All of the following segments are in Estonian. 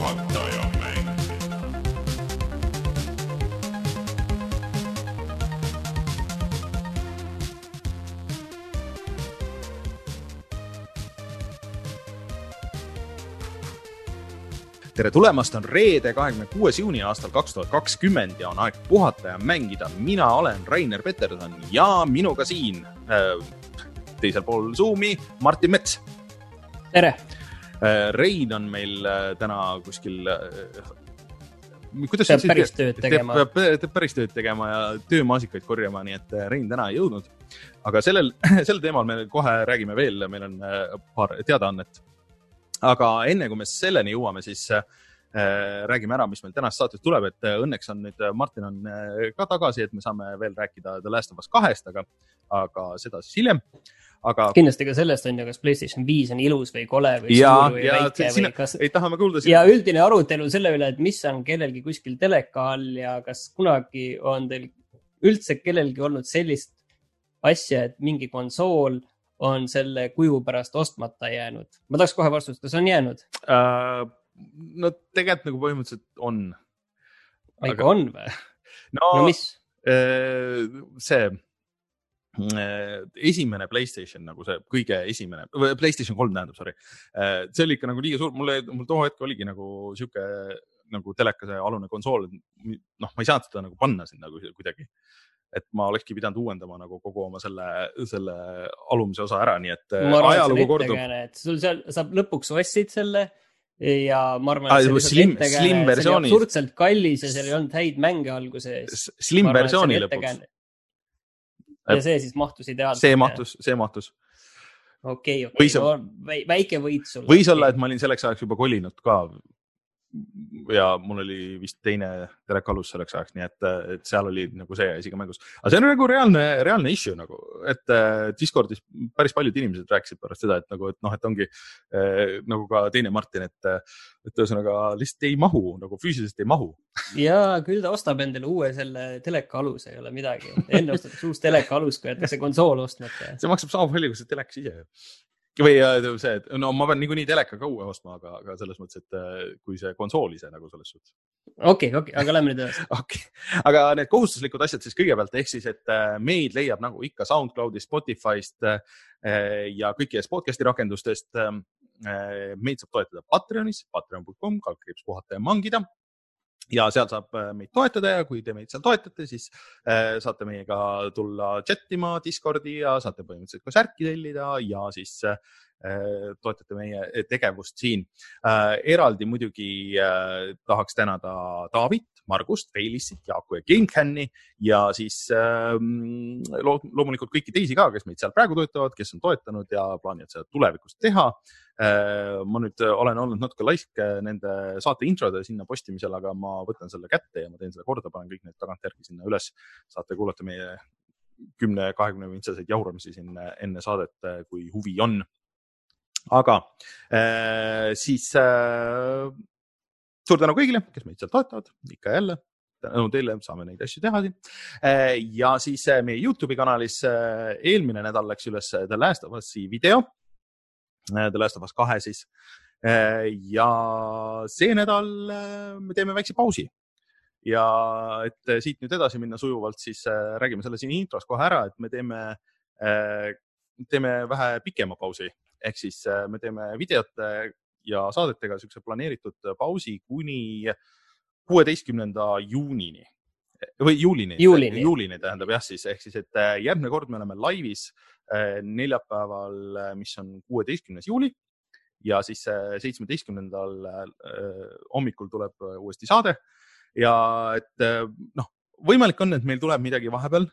puhataja mäng. tere tulemast, on reede, kahekümne kuues juuni aastal kaks tuhat kakskümmend ja on aeg puhata ja mängida. mina olen Rainer Peterson ja minuga siin äh, teisel pool Zoomi Martin Mets. tere, Rein on meil äh, täna kuskil. kuidas peab päris tööd tegema. peab, peab päris tööd tegema ja töömaasikaid korjama, nii et äh, Rein täna ei jõudnud. aga sellel, sel teemal me kohe räägime veel, meil on äh, paar teadaannet. aga enne kui me selleni jõuame, siis äh, räägime ära, mis meil tänast saates tuleb, et äh, õnneks on nüüd Martin on äh, ka tagasi, et me saame veel rääkida The Last of Us kahest, aga, aga seda siis hiljem. Aga kindlasti ka sellest on ju, kas Playstation viis on ilus või kole või ja, suur või ja väike sina või kas. ei tahame kuulda ja üldine arutelu selle üle, et mis on kellelgi kuskil teleka all ja kas kunagi on teil üldse kellelgi olnud sellist asja, et mingi konsool on selle kuju pärast ostmata jäänud. ma tahaks kohe vastust, kas on jäänud? äh,. no tegelikult nagu põhimõtteliselt on. ikka on või? no, no mis? Äh, see esimene Playstation nagu see kõige esimene, Playstation kolm tähendab, sorry. see oli ikka nagu liiga suur, mulle, mul too hetk oligi nagu sihuke nagu teleka see alune konsool, noh, ma ei saanud seda nagu panna sinna kui- kuidagi. et ma olekski pidanud uuendama nagu kogu oma selle, selle alumise osa ära, nii et äh, see ajalugu kordub. sul seal, sa lõpuks ostsid selle ja ma arvan, et see oli slim- slim versioonis. absurdselt kallis ja seal ei olnud häid mänge alguses. Slim versiooni lõpuks. Ja see siis mahtus ideaalselt. see. mahtus, see mahtus. okei, okei väike võit sul. võis olla, et ma olin selleks ajaks juba kolinud ka. Ja mul oli vist teine telekalus selleks ajaks, nii et, et seal oli nagu see asi ka mängus. aga see on nagu reaalne, reaalne issue nagu, et Discordis päris paljud inimesed rääkisid pärast seda, et nagu, et noh, et ongi äh, nagu ka teine Martin, et, et ühesõnaga lihtsalt ei mahu nagu füüsiliselt ei mahu. ja küll ta ostab endale uue selle teleka aluse, ei ole midagi. enne ostetakse uus teleka alus, kui jäetakse konsool ostmata. see maksab sama palju kui see telekas ise. Või äh, see, et no ma pean niikuinii teleka ka uue ostma, aga, aga selles mõttes, et äh, kui see konsool ise nagu selles suhtes. okei, okei, aga lähme nüüd edasi. okei okay., aga need kohustuslikud asjad siis kõigepealt ehk siis, et äh, meid leiab nagu ikka SoundCloudist, Spotify'st ja kõikidest podcast'i rakendustest. meid saab toetada Patreonis, patreon.com, kaldkriips puhata ja mangida. Ja seal saab äh, meid toetada ja kui te meid seal toetate, siis äh, saate meiega tulla chat ima Discordi ja saate põhimõtteliselt ka särki tellida ja siis äh, toetate meie tegevust siin äh,. eraldi muidugi äh, tahaks tänada Taavit, Margust, Feilissit, Jaaku ja Kinghänni ja siis lo loomulikult kõiki teisi ka, kes meid seal praegu toetavad, kes on toetanud ja plaanivad seda tulevikus teha ma nüüd olen olnud natuke laisk nende saate introde sinna postimisel, aga ma võtan selle kätte ja ma teen selle korda, panen kõik need tagantjärgi sinna üles. saate kuulata meie kümne, kahekümne mintsaseid jauramisi siin enne saadet, kui huvi on aga äh, siis äh, suur tänu kõigile, kes meid seal toetavad, ikka ja jälle. tänu teile saame neid asju teha siin äh,. ja siis meie Youtube'i kanalis eelmine nädal läks üles The Last of Us'i video. The Last of Us kahe siis ja see nädal me teeme väikse pausi ja et siit nüüd edasi minna sujuvalt, siis räägime selle siin intros kohe ära, et me teeme teeme vähe pikema pausi ehk siis äh, me teeme videote ja saadetega siukse planeeritud pausi kuni kuueteistkümnenda juunini. Või juulini, Juulini. juulini tähendab jah, siis. Ehk siis, et äh, järgmine kord me oleme laivis äh, neljapäeval, mis on kuueteistkümnes juuli. Ja siis seitsmeteistkümnendal hommikul tuleb uuesti saade. Ja et noh, võimalik on, et meil tuleb midagi vahepeal,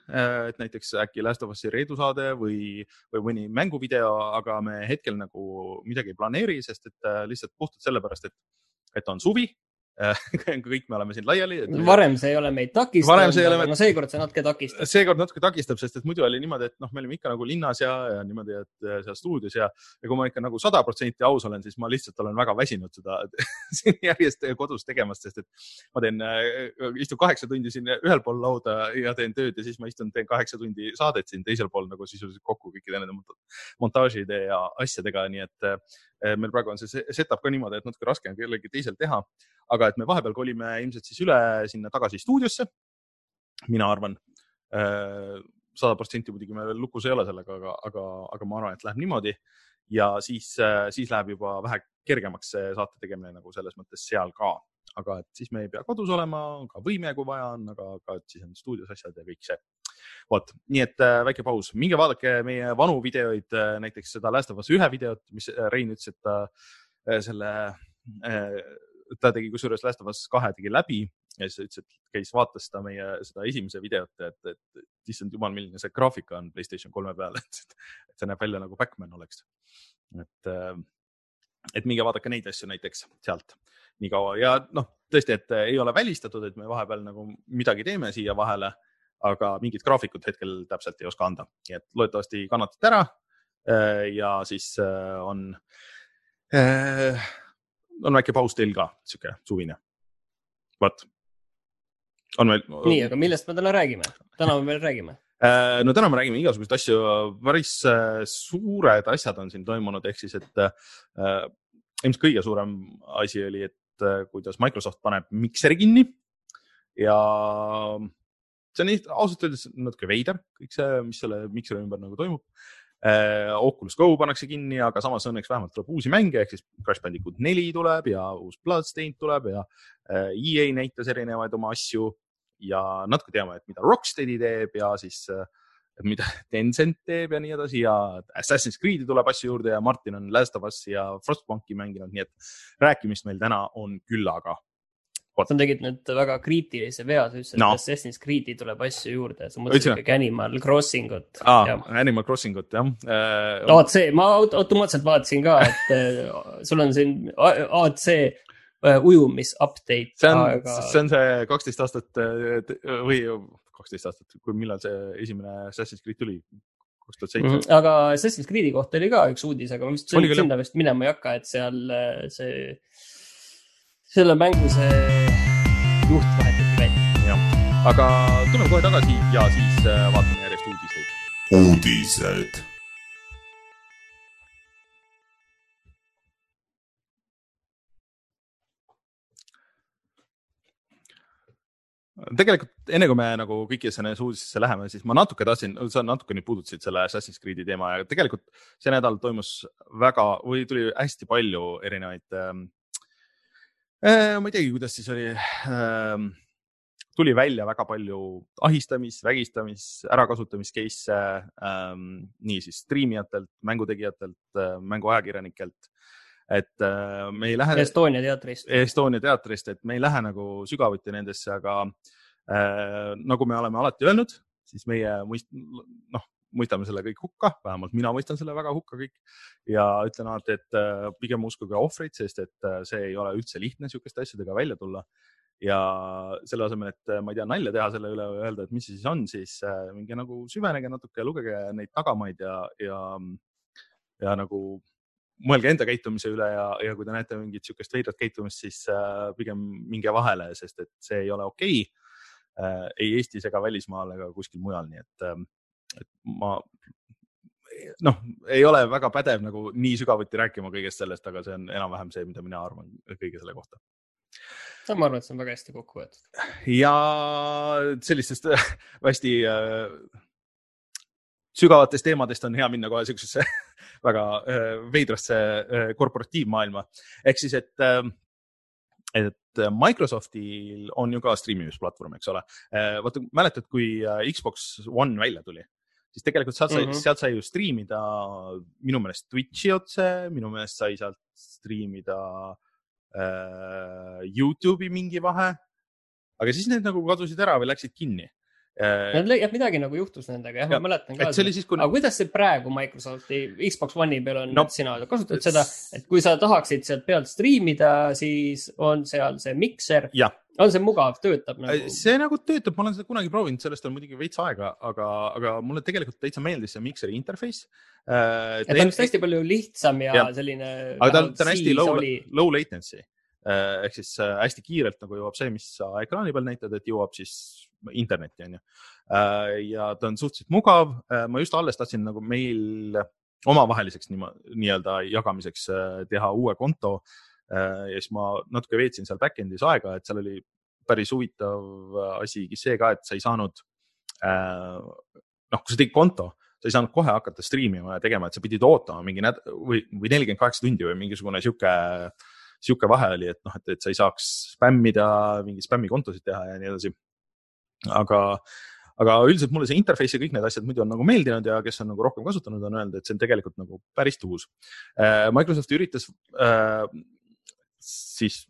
et näiteks äkki Last of Us'i Reedu saade või, või mõni mänguvideo, aga me hetkel nagu midagi ei planeeri, sest et äh, lihtsalt puhtalt sellepärast, et, et on suvi kõik me oleme siin laiali. varem see ei ole meid takistanud, aga me... no seekord see natuke takistab. seekord natuke takistab, sest et muidu oli niimoodi, et noh, me olime ikka nagu linnas ja, ja niimoodi, et seal stuudios ja, ja kui ma ikka nagu sada protsenti aus olen, siis ma lihtsalt olen väga väsinud seda siin järjest kodus tegemast, sest et ma teen, istun kaheksa tundi siin ühel pool lauda ja teen tööd ja siis ma istun, teen kaheksa tundi saadet siin teisel pool nagu sisuliselt kokku kõikide nende montaažide ja asjadega, nii et meil praegu on see setup ka niimoodi, et natuke raske on kellelgi teisel teha aga et me vahepeal kolime ilmselt siis üle sinna tagasi stuudiosse. mina arvan, äh, sada protsenti muidugi me veel lukus ei ole sellega, aga, aga, aga ma arvan, et läheb niimoodi ja siis, äh, siis läheb juba vähe kergemaks see saate tegemine nagu selles mõttes seal ka, aga et siis me ei pea kodus olema, ka võime, kui vaja on, aga ka siis on stuudios asjad ja kõik see. Vot, nii et äh, väike paus, minge vaadake meie vanu videoid, näiteks seda Last of Us ühe videot, mis Rein ütles, et ta selle ta tegi kusjuures Last of Us kahe tegi läbi ja siis ta ütles, et käis, vaatas seda meie, seda esimese videot, et, et, issand jumal, milline see graafika on Playstation kolme peal, et, et see näeb välja nagu Backman oleks. et, äh, et minge vaadake neid asju näiteks sealt nii kaua. Ja noh, tõesti, et ei ole välistatud, et me vahepeal nagu midagi teeme siia vahele, aga mingit graafikut hetkel täpselt ei oska anda, nii et loodetavasti kannatate ära. Äh, ja siis äh, on on väike paus teil ka, sihuke suvine. vot. on meil. nii, aga millest me täna räägime? täna me veel räägime äh, no täna me räägime igasuguseid asju, päris äh, suured asjad on siin toimunud, ehk siis, et äh, ilmselt kõige suurem asi oli, et äh, kuidas Microsoft paneb mikseri kinni ja see on ausalt öeldes natuke veider, kõik see, mis selle mikseri ümber nagu toimub. Äh, Oculus Go pannakse kinni, aga samas õnneks vähemalt tuleb uusi mänge, ehk siis Crash Bandicoot neli tuleb ja uus Bloodstained tuleb ja äh, EA näitas erinevaid oma asju ja natuke teame, et mida Rocksteadi teeb ja siis äh, mida Tencent teeb ja nii edasi ja Assassin's Creed'i tuleb asju juurde ja Martin on Last of Us'i ja Frostbanki mänginud, nii et rääkimist meil täna on küllaga sa tegid nüüd väga kriitilise vea, sa ütlesid no., et Assassin's Creed'i tuleb asju juurde, sa mõtlesid ikkagi Animal Crossing ut ah,. Animal Crossing ut jah äh,. AC, ma automaatselt vaatasin ka, et äh, sul on siin AC äh, ujumis update. see on aga..., see on see kaksteist aastat äh, või kaksteist aastat, kui millal see esimene Assassin's Creed tuli? kaks tuhat seitse. Mhm. aga Assassin's Creed'i kohta oli ka üks uudis, aga ma vist sinna vist minema ei hakka, et seal see selle mängu see juht vahetati välja. aga tuleme kohe tagasi ja siis äh, vaatame järjest uudiseid. uudised. tegelikult enne kui me nagu kõikidesse nendesse uudistesse läheme, siis ma natuke tahtsin, sa natuke nüüd puudutasid selle Assassin's Creed'i teema ja tegelikult see nädal toimus väga või tuli hästi palju erinevaid ähm, Äh, ma ei teagi, kuidas siis oli. Ähm, tuli välja väga palju ahistamis, vägistamis, ärakasutamis case'e ähm, nii siis striimijatelt, mängutegijatelt, äh, mänguajakirjanikelt. et äh, me ei lähe. Estonia teatrist. Estonia teatrist, et me ei lähe nagu sügavuti nendesse, aga äh, nagu me oleme alati öelnud, siis meie mõist-, noh, mõistame selle kõik hukka, vähemalt mina mõistan selle väga hukka kõik ja ütlen alati, et äh, pigem uskuge ohvreid, sest et äh, see ei ole üldse lihtne sihukeste asjadega välja tulla. ja selle asemel, et äh, ma ei tea, nalja teha selle üle või öelda, et mis see siis on, siis minge nagu süvenege natuke, lugege neid tagamaid ja, ja, ja nagu mõelge enda käitumise üle ja, ja kui te näete mingit sihukest veidrat käitumist, siis pigem minge vahele, sest et see ei ole okei okay, ei Eestis ega välismaal ega kuskil mujal, nii et äh, et ma noh, ei ole väga pädev nagu nii sügavuti rääkima kõigest sellest, aga see on enam-vähem see, mida mina arvan kõige selle kohta. ma arvan, et see on väga hästi kokku võetud. ja sellistest hästi äh, sügavatest teemadest on hea minna kohe siuksesse väga äh, veidrasse äh, korporatiivmaailma. ehk siis, et äh,, et Microsoftil on ju ka striimimisplatvorm, eks ole. Äh, vaata, mäletad, kui äh, Xbox One välja tuli siis tegelikult sealt sai mm, -hmm. sealt sai ju striimida minu meelest Twitch'i otse, minu meelest sai sealt striimida äh, Youtube'i mingi vahe. aga siis need nagu kadusid ära või läksid kinni. Äh, jah, midagi nagu juhtus nendega, jah, Ja, ma mäletan ka kui aga kuidas see praegu Microsofti Xbox One'i peal on No, sina kasutad seda, et kui sa tahaksid sealt pealt striimida, siis on seal see mikser, on see mugav, töötab nagu? see nagu töötab, ma olen seda kunagi proovinud, sellest on muidugi veits aega, aga, aga mulle tegelikult täitsa meeldis see Mixeri interface. et ta on vist hästi palju lihtsam ja, ja selline. aga ta on, ta on hästi low low latency ehk siis äh, hästi kiirelt nagu jõuab see, mis sa ekraani peal näitad, et jõuab siis internetti, onju. ja ta on suhteliselt mugav. ma just alles tahtsin nagu meil omavaheliseks nii-öelda jagamiseks äh, teha uue konto. ja siis ma natuke veetsin seal back-end'is aega, et seal oli päris huvitav asi see ka, et sa ei saanud äh, noh, kui sa tegid konto, sa ei saanud kohe hakata striimima ja tegema, et sa pidid ootama mingi näd- või, või nelikümmend kaheksa tundi või mingisugune sihuke, sihuke vahe oli, et noh, et, et sa ei saaks spämmida, mingeid spämmikontosid teha ja nii edasi. aga, aga üldiselt mulle see interface ja kõik need asjad muidu on nagu meeldinud ja kes on nagu rohkem kasutanud, on öelnud, et see on tegelikult nagu päris tuus. Microsoft üritas äh, siis,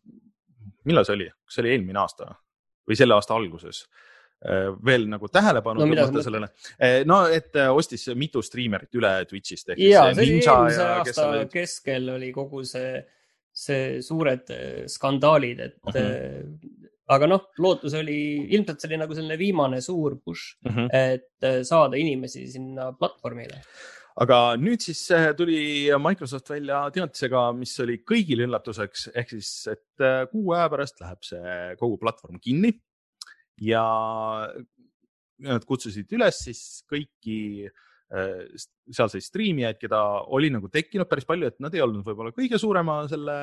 millal see oli, kas see oli eelmine aasta või selle aasta alguses? veel nagu tähelepanu No tõmmata sellele, no et äh, ostis mitu striimerit üle Twitch'ist ehk ja siis see oli eelmise ja aasta olid. keskel oli kogu see, see suured eh, skandaalid, et Mhm. -huh. aga noh, lootus oli, ilmselt see oli nagu selline viimane suur push, Mhm. et eh, saada inimesi sinna platvormile. aga nüüd siis äh, tuli Microsoft välja teatisega, mis oli kõigile üllatuseks, ehk siis, et äh, kuu aja pärast läheb see kogu platvorm kinni ja nad kutsusid üles siis kõiki äh, sealseid striimijaid, keda oli nagu tekkinud päris palju, et nad ei olnud võib-olla kõige suurema selle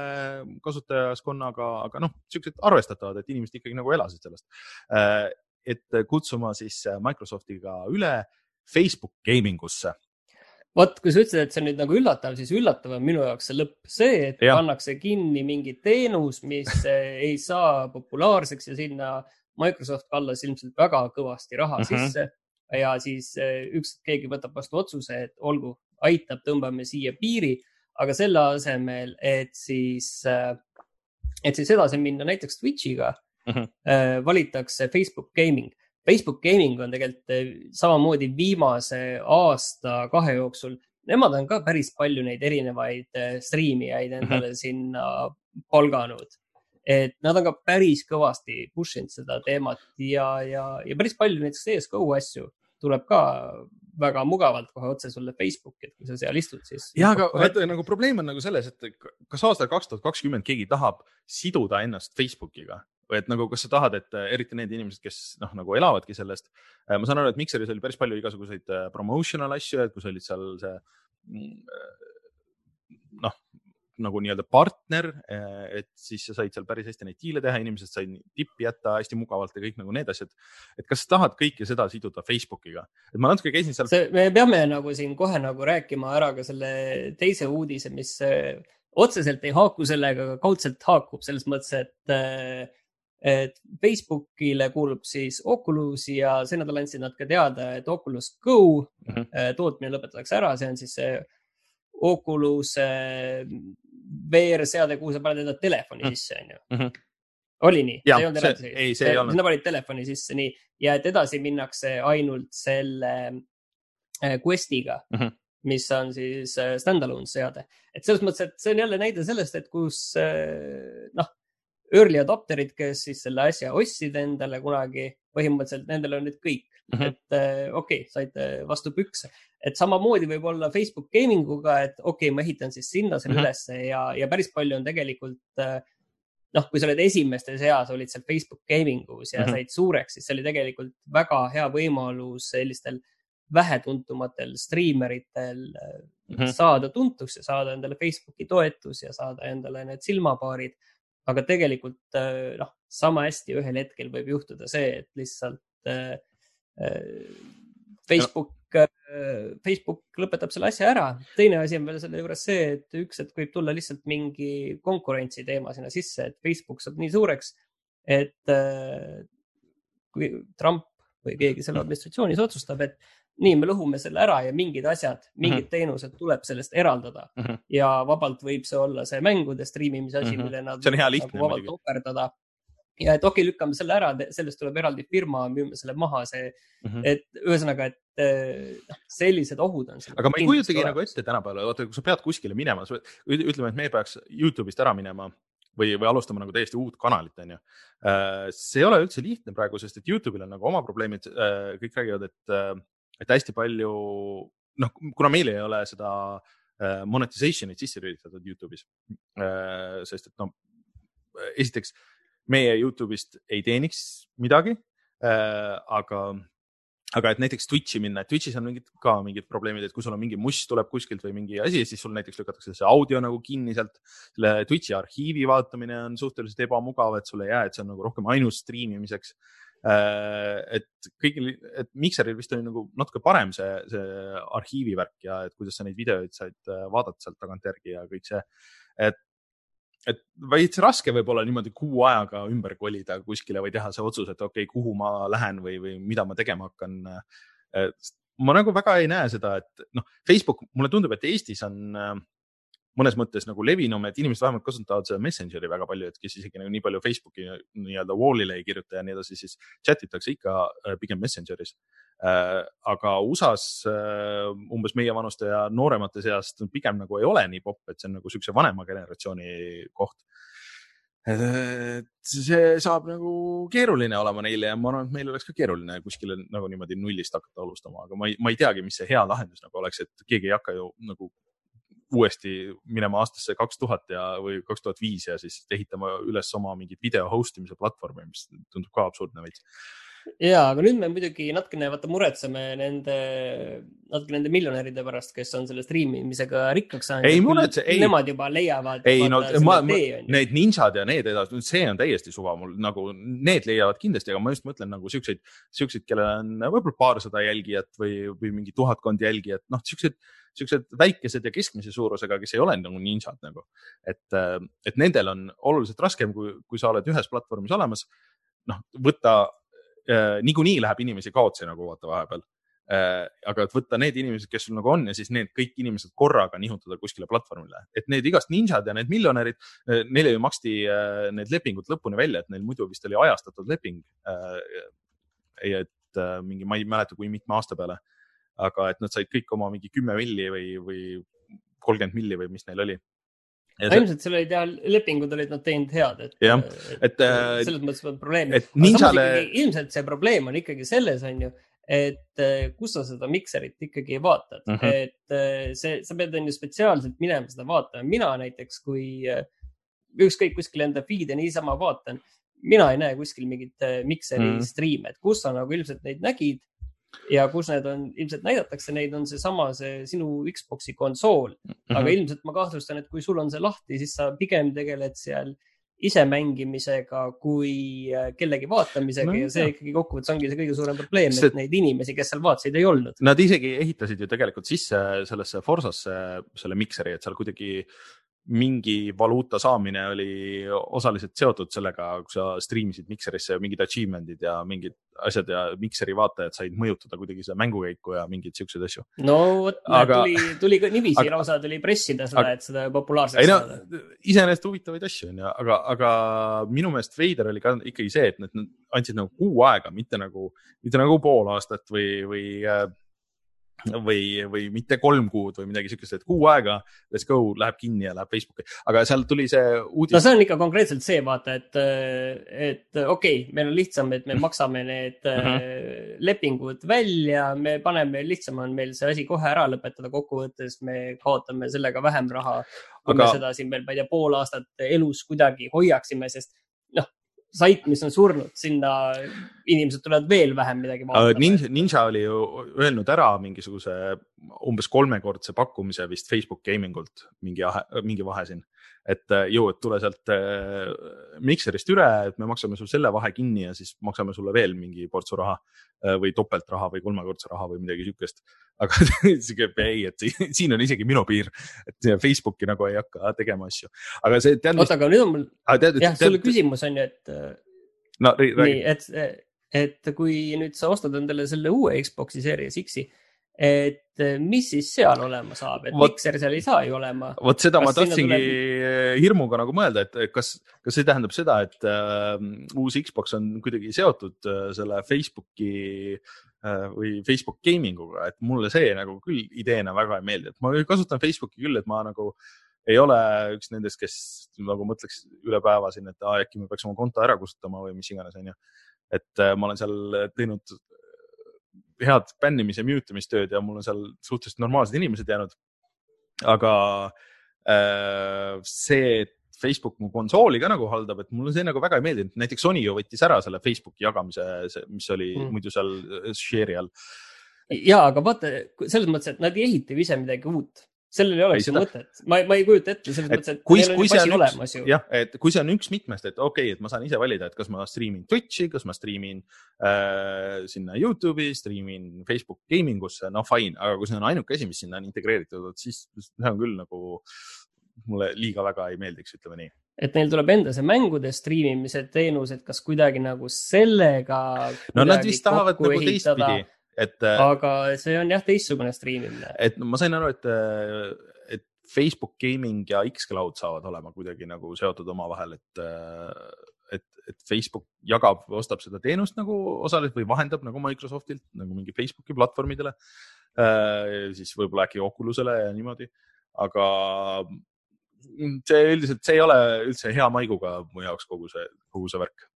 ja. eh, mm. -hmm. siis eh, ükskord keegi võtab vastu otsuse, et olgu, aitab, tõmbame siia piiri, aga selle asemel, et siis, et siis edasi minna näiteks Twitch'iga Mhm. äh, valitakse Facebook Gaming. Facebook Gaming on tegelikult samamoodi viimase aasta-kahe jooksul, nemad on ka päris palju neid erinevaid striimijaid endale sinna palganud. Et nad on ka päris kõvasti push inud seda teemat ja, ja, ja päris palju näiteks CSGO asju tuleb ka väga mugavalt kohe otse sulle Facebooki, et kui sa seal istud, siis. ja, aga vaata nagu probleem on nagu selles, et kas aastal kaks tuhat kakskümmend keegi tahab siduda ennast Facebookiga või et nagu, kas sa tahad, et äh, eriti need inimesed, kes noh, nagu elavadki sellest. ma saan aru, et Mikseris oli päris palju igasuguseid äh, promotional asju, et kui sa olid seal see mm, äh, noh, nagu nii-öelda partner, et siis sa said seal päris hästi neid diile teha, inimesed said tippi jätta hästi mugavalt ja kõik nagu need asjad. et kas sa tahad kõike seda siduda Facebookiga, et ma natuke käisin seal. me peame nagu siin kohe nagu rääkima ära ka selle teise uudise, mis äh, otseselt ei haaku sellega, aga kaudselt haakub selles mõttes, et äh, et Facebookile kuulub siis Oculus ja see nädal andsid nad ka teada, et Oculus Go Mhm. äh, tootmine lõpetatakse ära, see on siis see Oculus VR-seade, kuhu sa paned enda telefoni Mhm. sisse, onju Mhm. oli nii? Ei olnud see- eraldi ei, see ei olnud. sinna panid telefoni sisse, nii, ja et edasi minnakse ainult selle äh, Questiga mm. -hmm. mis on siis äh, stand-alone seade. et selles mõttes, et see on jälle näide sellest, et kus äh, noh, early adopterid, kes siis selle asja ostsid endale kunagi, põhimõtteliselt nendel on nüüd kõik mm. -hmm. et äh, okei okay,, saite vastu pükse. et samamoodi võib olla Facebook gaming uga, et okei okay,, ma ehitan siis sinna selle mm. -hmm. ülesse ja, ja päris palju on tegelikult äh, noh, kui sa oled esimeste seas, olid seal Facebook gaming us ja mm. -hmm. said suureks, siis see oli tegelikult väga hea võimalus sellistel vähetuntumatel striimeritel mm. -hmm. saada tuntuks ja saada endale Facebooki toetus ja saada endale need silmapaarid. aga tegelikult noh, sama hästi ühel hetkel võib juhtuda see, et lihtsalt Facebook äh, Facebook lõpetab selle asja ära. teine asi on veel selle juures see, et üks hetk võib tulla lihtsalt mingi konkurentsi teema sinna sisse, et Facebook saab nii suureks, et äh, kui Trump või keegi selle administratsioonis otsustab, et nii, me lõhume selle ära ja mingid asjad, mingid teenused tuleb sellest eraldada Mhm. ja vabalt võib see olla see mängude striimimise asi, Mhm. mille nad See on hea lihtne nagu muidugi. Ja et okei okay,, lükkame selle ära, sellest tuleb eraldi firma, müüme selle maha, see mm, -hmm. et ühesõnaga, et eh, noh, sellised ohud on. aga ma ei kujutagi nagu ette tänapäeval, vaata, kui sa pead kuskile minema, ütleme, et me peaks Youtube'ist ära minema või, või alustama nagu täiesti uut kanalit, onju. Äh, see ei ole üldse lihtne praegu, sest et Youtube'il on nagu oma probleemid. Äh, kõik räägivad, et, et hästi palju, noh, kuna meil ei ole seda monetization'it sisse lülitatud Youtube'is, sest et no esiteks meie Youtube'ist ei teeniks midagi äh,. aga, aga et näiteks Twitch'i minna, et Twitch'is on mingid ka mingid probleemid, et kui sul on mingi must tuleb kuskilt või mingi asi, siis sul näiteks lükatakse see audio nagu kinni sealt. selle Twitch'i arhiivi vaatamine on suhteliselt ebamugav, et sul ei jää, et see on nagu rohkem ainult striimimiseks äh, et kõigil, et Mikseril vist oli nagu natuke parem see, see arhiivi värk ja et kuidas sa neid videoid said äh, vaadata sealt tagantjärgi ja kõik see. et et veits raske võib-olla niimoodi kuu ajaga ümber kolida kuskile või teha see otsus, et okei okay,, kuhu ma lähen või, või mida ma tegema hakkan. ma nagu väga ei näe seda, et noh, Facebook, mulle tundub, et Eestis on mõnes mõttes nagu levinum, et inimesed vähemalt kasutavad seda Messengeri väga palju, et kes isegi nagu nii palju Facebooki nii-öelda wall'ile ei kirjuta ja nii edasi, siis chat itakse ikka äh, pigem Messengeris äh,. aga USA-s äh, umbes meievanuste ja nooremate seast pigem nagu ei ole nii popp, et see on nagu siukse vanema generatsiooni koht et see saab nagu keeruline olema neile ja ma arvan, et meil oleks ka keeruline kuskile nagu niimoodi nullist hakata alustama, aga ma ei, ma ei teagi, mis see hea lahendus nagu oleks, et keegi ei hakka ju nagu uuesti minema aastasse kaks tuhat ja, või kaks tuhat viis ja siis ehitama üles oma mingit video host imise platvormi, mis tundub ka absurdne veits ja, aga nüüd me muidugi natukene vaata muretseme nende, natuke nende miljonäride pärast, kes on selle striimimisega rikkaks saanud. ei muretse, ei. Nemad juba leiavad. ei no ma, ma, need ninjad ja need edasi, see on täiesti suva mul nagu, need leiavad kindlasti, aga ma just mõtlen nagu siukseid, siukseid, kellel on võib-olla paarsada jälgijat või, või mingi tuhatkond jälgijat, noh, siuksed siuksed väikesed ja keskmise suurusega, kes ei ole nagu ninjad nagu. et, et nendel on oluliselt raskem, kui, kui sa oled ühes platvormis olemas. noh, võtta äh,, niikuinii läheb inimesi kaotsi nagu vaata vahepeal äh,. aga et võtta need inimesed, kes sul nagu on ja siis need kõik inimesed korraga nihutada kuskile platvormile, et need igast ninjad ja need miljonärid, äh, neile ju maksti äh, need lepingud lõpuni välja, et neil muidu vist oli ajastatud leping äh,. et äh, mingi, ma ei mäleta, kui mitme aasta peale aga et nad said kõik oma mingi kümme milli või, või kolmkümmend milli või mis neil oli. See... ilmselt seal olid jah, lepingud olid nad teinud head, et, jah, et, äh, selles mõttes on probleem. Ninjale... ilmselt see probleem on ikkagi selles, on ju, et äh, kus sa seda mikserit ikkagi vaatad mm, -hmm. et äh, see, sa pead on ju spetsiaalselt minema seda vaatama. mina näiteks, kui ükskõik kuskil enda feed'e niisama vaatan, mina ei näe kuskil mingit mikseri mm -hmm. striime, et kus sa nagu ilmselt neid nägid ja kus need on, ilmselt näidatakse neid, on seesama, see sinu Xbox'i konsool mm. -hmm. aga ilmselt ma kahtlustan, et kui sul on see lahti, siis sa pigem tegeled seal ise mängimisega kui äh, kellegi vaatamisega no, ja see jah. ikkagi kokkuvõttes ongi see kõige suurem probleem see..., et neid inimesi, kes seal vaatasid, ei olnud. Nad isegi ehitasid ju tegelikult sisse sellesse Forsasse selle mikseri, et seal kuidagi mingi valuuta saamine oli osaliselt seotud sellega, kui sa striimisid Mikserisse mingid achievement'id ja mingid asjad ja Mikseri vaatajad said mõjutada kuidagi seda mängukäiku ja mingeid siukseid asju. no vot aga..., tuli, tuli ka niiviisi aga... lausa tuli pressida seda, et seda populaarseks no, saada. iseenesest huvitavaid asju on ju, aga, aga minu meelest veider oli ka ikkagi see, et nad andsid nagu kuu aega, mitte nagu, mitte nagu pool aastat või, või äh, või, või mitte kolm kuud või midagi siukest, et kuu aega, let's go, läheb kinni ja läheb Facebooki, aga seal tuli see uudis. no see on ikka konkreetselt see, vaata, et, et okei okay,, meil on lihtsam, et me maksame need uh mhm. -huh. lepingud välja, me paneme, lihtsam on meil see asi kohe ära lõpetada, kokkuvõttes me kaotame sellega vähem raha. kui aga... me seda siin veel, ma ei tea, pool aastat elus kuidagi hoiaksime, sest sait, mis on surnud, sinna inimesed tulevad veel vähem midagi vaatama. Ninja, Ninja oli ju öelnud ära mingisuguse umbes kolmekordse pakkumise vist Facebook Gaming ult, mingi, mingi vahe siin et äh, ju, et tule sealt äh, Mikserist üle, et me maksame sul selle vahe kinni ja siis maksame sulle veel mingi portsu raha äh, või topeltraha või kolmekordse raha või midagi siukest. Aga sihuke ei, et siin on isegi minu piir, et Facebooki nagu ei hakka tegema asju, aga see. oota, aga nüüd on mul, jah, sul küsimus on ju, et no,. nii, et, et kui nüüd sa ostad endale selle uue Xbox'i Series X-i et mis siis seal olema saab, et Vot- Mikser seal ei saa ju olema. vot seda Kas ma tahtsingi tuleb- hirmuga nagu mõelda, et kas, kas see tähendab seda, et äh, uus Xbox on kuidagi seotud äh, selle Facebooki äh, või Facebook gaming uga, et mulle see nagu küll ideena väga ei meeldi, et ma kasutan Facebooki küll, et ma nagu ei ole üks nendest, kes nagu mõtleks üle päeva siin, et aa, äkki me peaks oma konto ära kustutama või mis iganes, onju. et äh, ma olen seal teinud head bännimis ja mute imistööd ja mul on seal suhteliselt normaalsed inimesed jäänud. aga äh, see, et Facebook mu konsooli ka nagu haldab, et mulle see nagu väga ei meeldinud, näiteks Sony ju võttis ära selle Facebooki jagamise, mis oli Mm. muidu seal äh, share'i all. ja, aga vaata selles mõttes, et nad ei ehita ju ise midagi uut, sellel ei oleks ju mõtet, ma, ma ei kujuta ette selles et mõttes, et kui, kui see on olemas üks jah, et kui see on üks mitmest, et okei okay,, et ma saan ise valida, et kas ma striimin Twitch'i, kas ma striimin äh, sinna Youtube'i, striimin Facebook gaming usse, no fine, aga kui see on ainuke asi, mis sinna on integreeritud, siis see on küll nagu mulle liiga väga ei meeldiks, ütleme nii. et neil tuleb enda see mängude striimimise teenus, et kas kuidagi nagu sellega. no nad vist tahavad nagu teistpidi, et, aga see on jah, teistsugune striimimine. et ma sain aru, et, et Facebook Gaming ja X-Cloud saavad olema kuidagi nagu seotud omavahel, et, et, et Facebook jagab, ostab seda teenust nagu osaliselt või vahendab nagu Microsoftilt nagu mingi Facebooki platvormidele. siis võib-olla äkki Oculusele ja niimoodi, aga see üldiselt, see ei ole üldse hea maiguga mu jaoks kogu see, kogu see värk.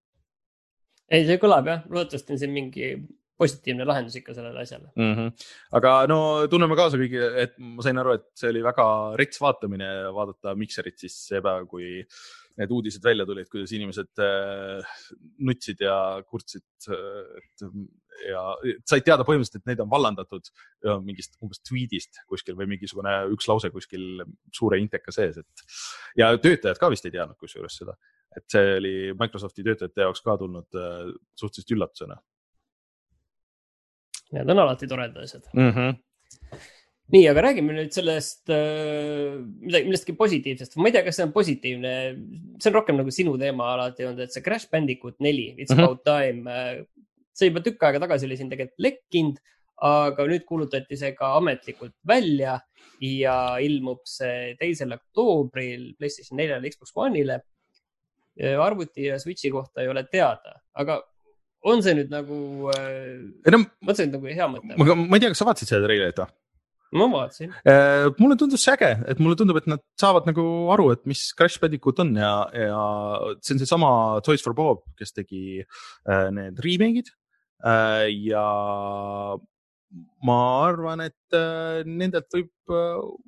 ei, see kõlab jah, loodetavasti on siin mingi positiivne lahendus ikka sellele asjale. mm. -hmm. aga no tunneme kaasa kõigi, et ma sain aru, et see oli väga rets vaatamine vaadata Mikserit siis see päev, kui need uudised välja tulid, kuidas inimesed äh, nutsid ja kurtsid, et ja said teada põhimõtteliselt, et neid on vallandatud ja mingist umbes tweet'ist kuskil või mingisugune üks lause kuskil suure inteka sees, et ja töötajad ka vist ei teadnud kusjuures seda, et see oli Microsofti töötajate jaoks ka tulnud äh, suhteliselt üllatusena Need on alati toredad asjad. mm. -hmm. nii, aga räägime nüüd sellest äh, midagi, millestki positiivsest. ma ei tea, kas see on positiivne, see on rohkem nagu sinu teema alati olnud, et see Crash Bandicoot neli, It's Mhm. about time. see juba tükk aega tagasi oli siin tegelikult lekkinud, aga nüüd kuulutati see ka ametlikult välja ja ilmub see teisel oktoobril PlayStation neljale, Xbox One'ile. arvuti ja Switch'i kohta ei ole teada, aga on see nüüd nagu, on see nüüd nagu hea mõte? ma ei tea, kas sa vaatasid seda treilerit või? Ma vaatasin. mulle tundus see äge, et mulle tundub, et nad saavad nagu aru, et mis Crash Bandicoot on ja, ja see on seesama Toys for Bob, kes tegi äh, need remake'id äh,. ja ma arvan, et nendelt võib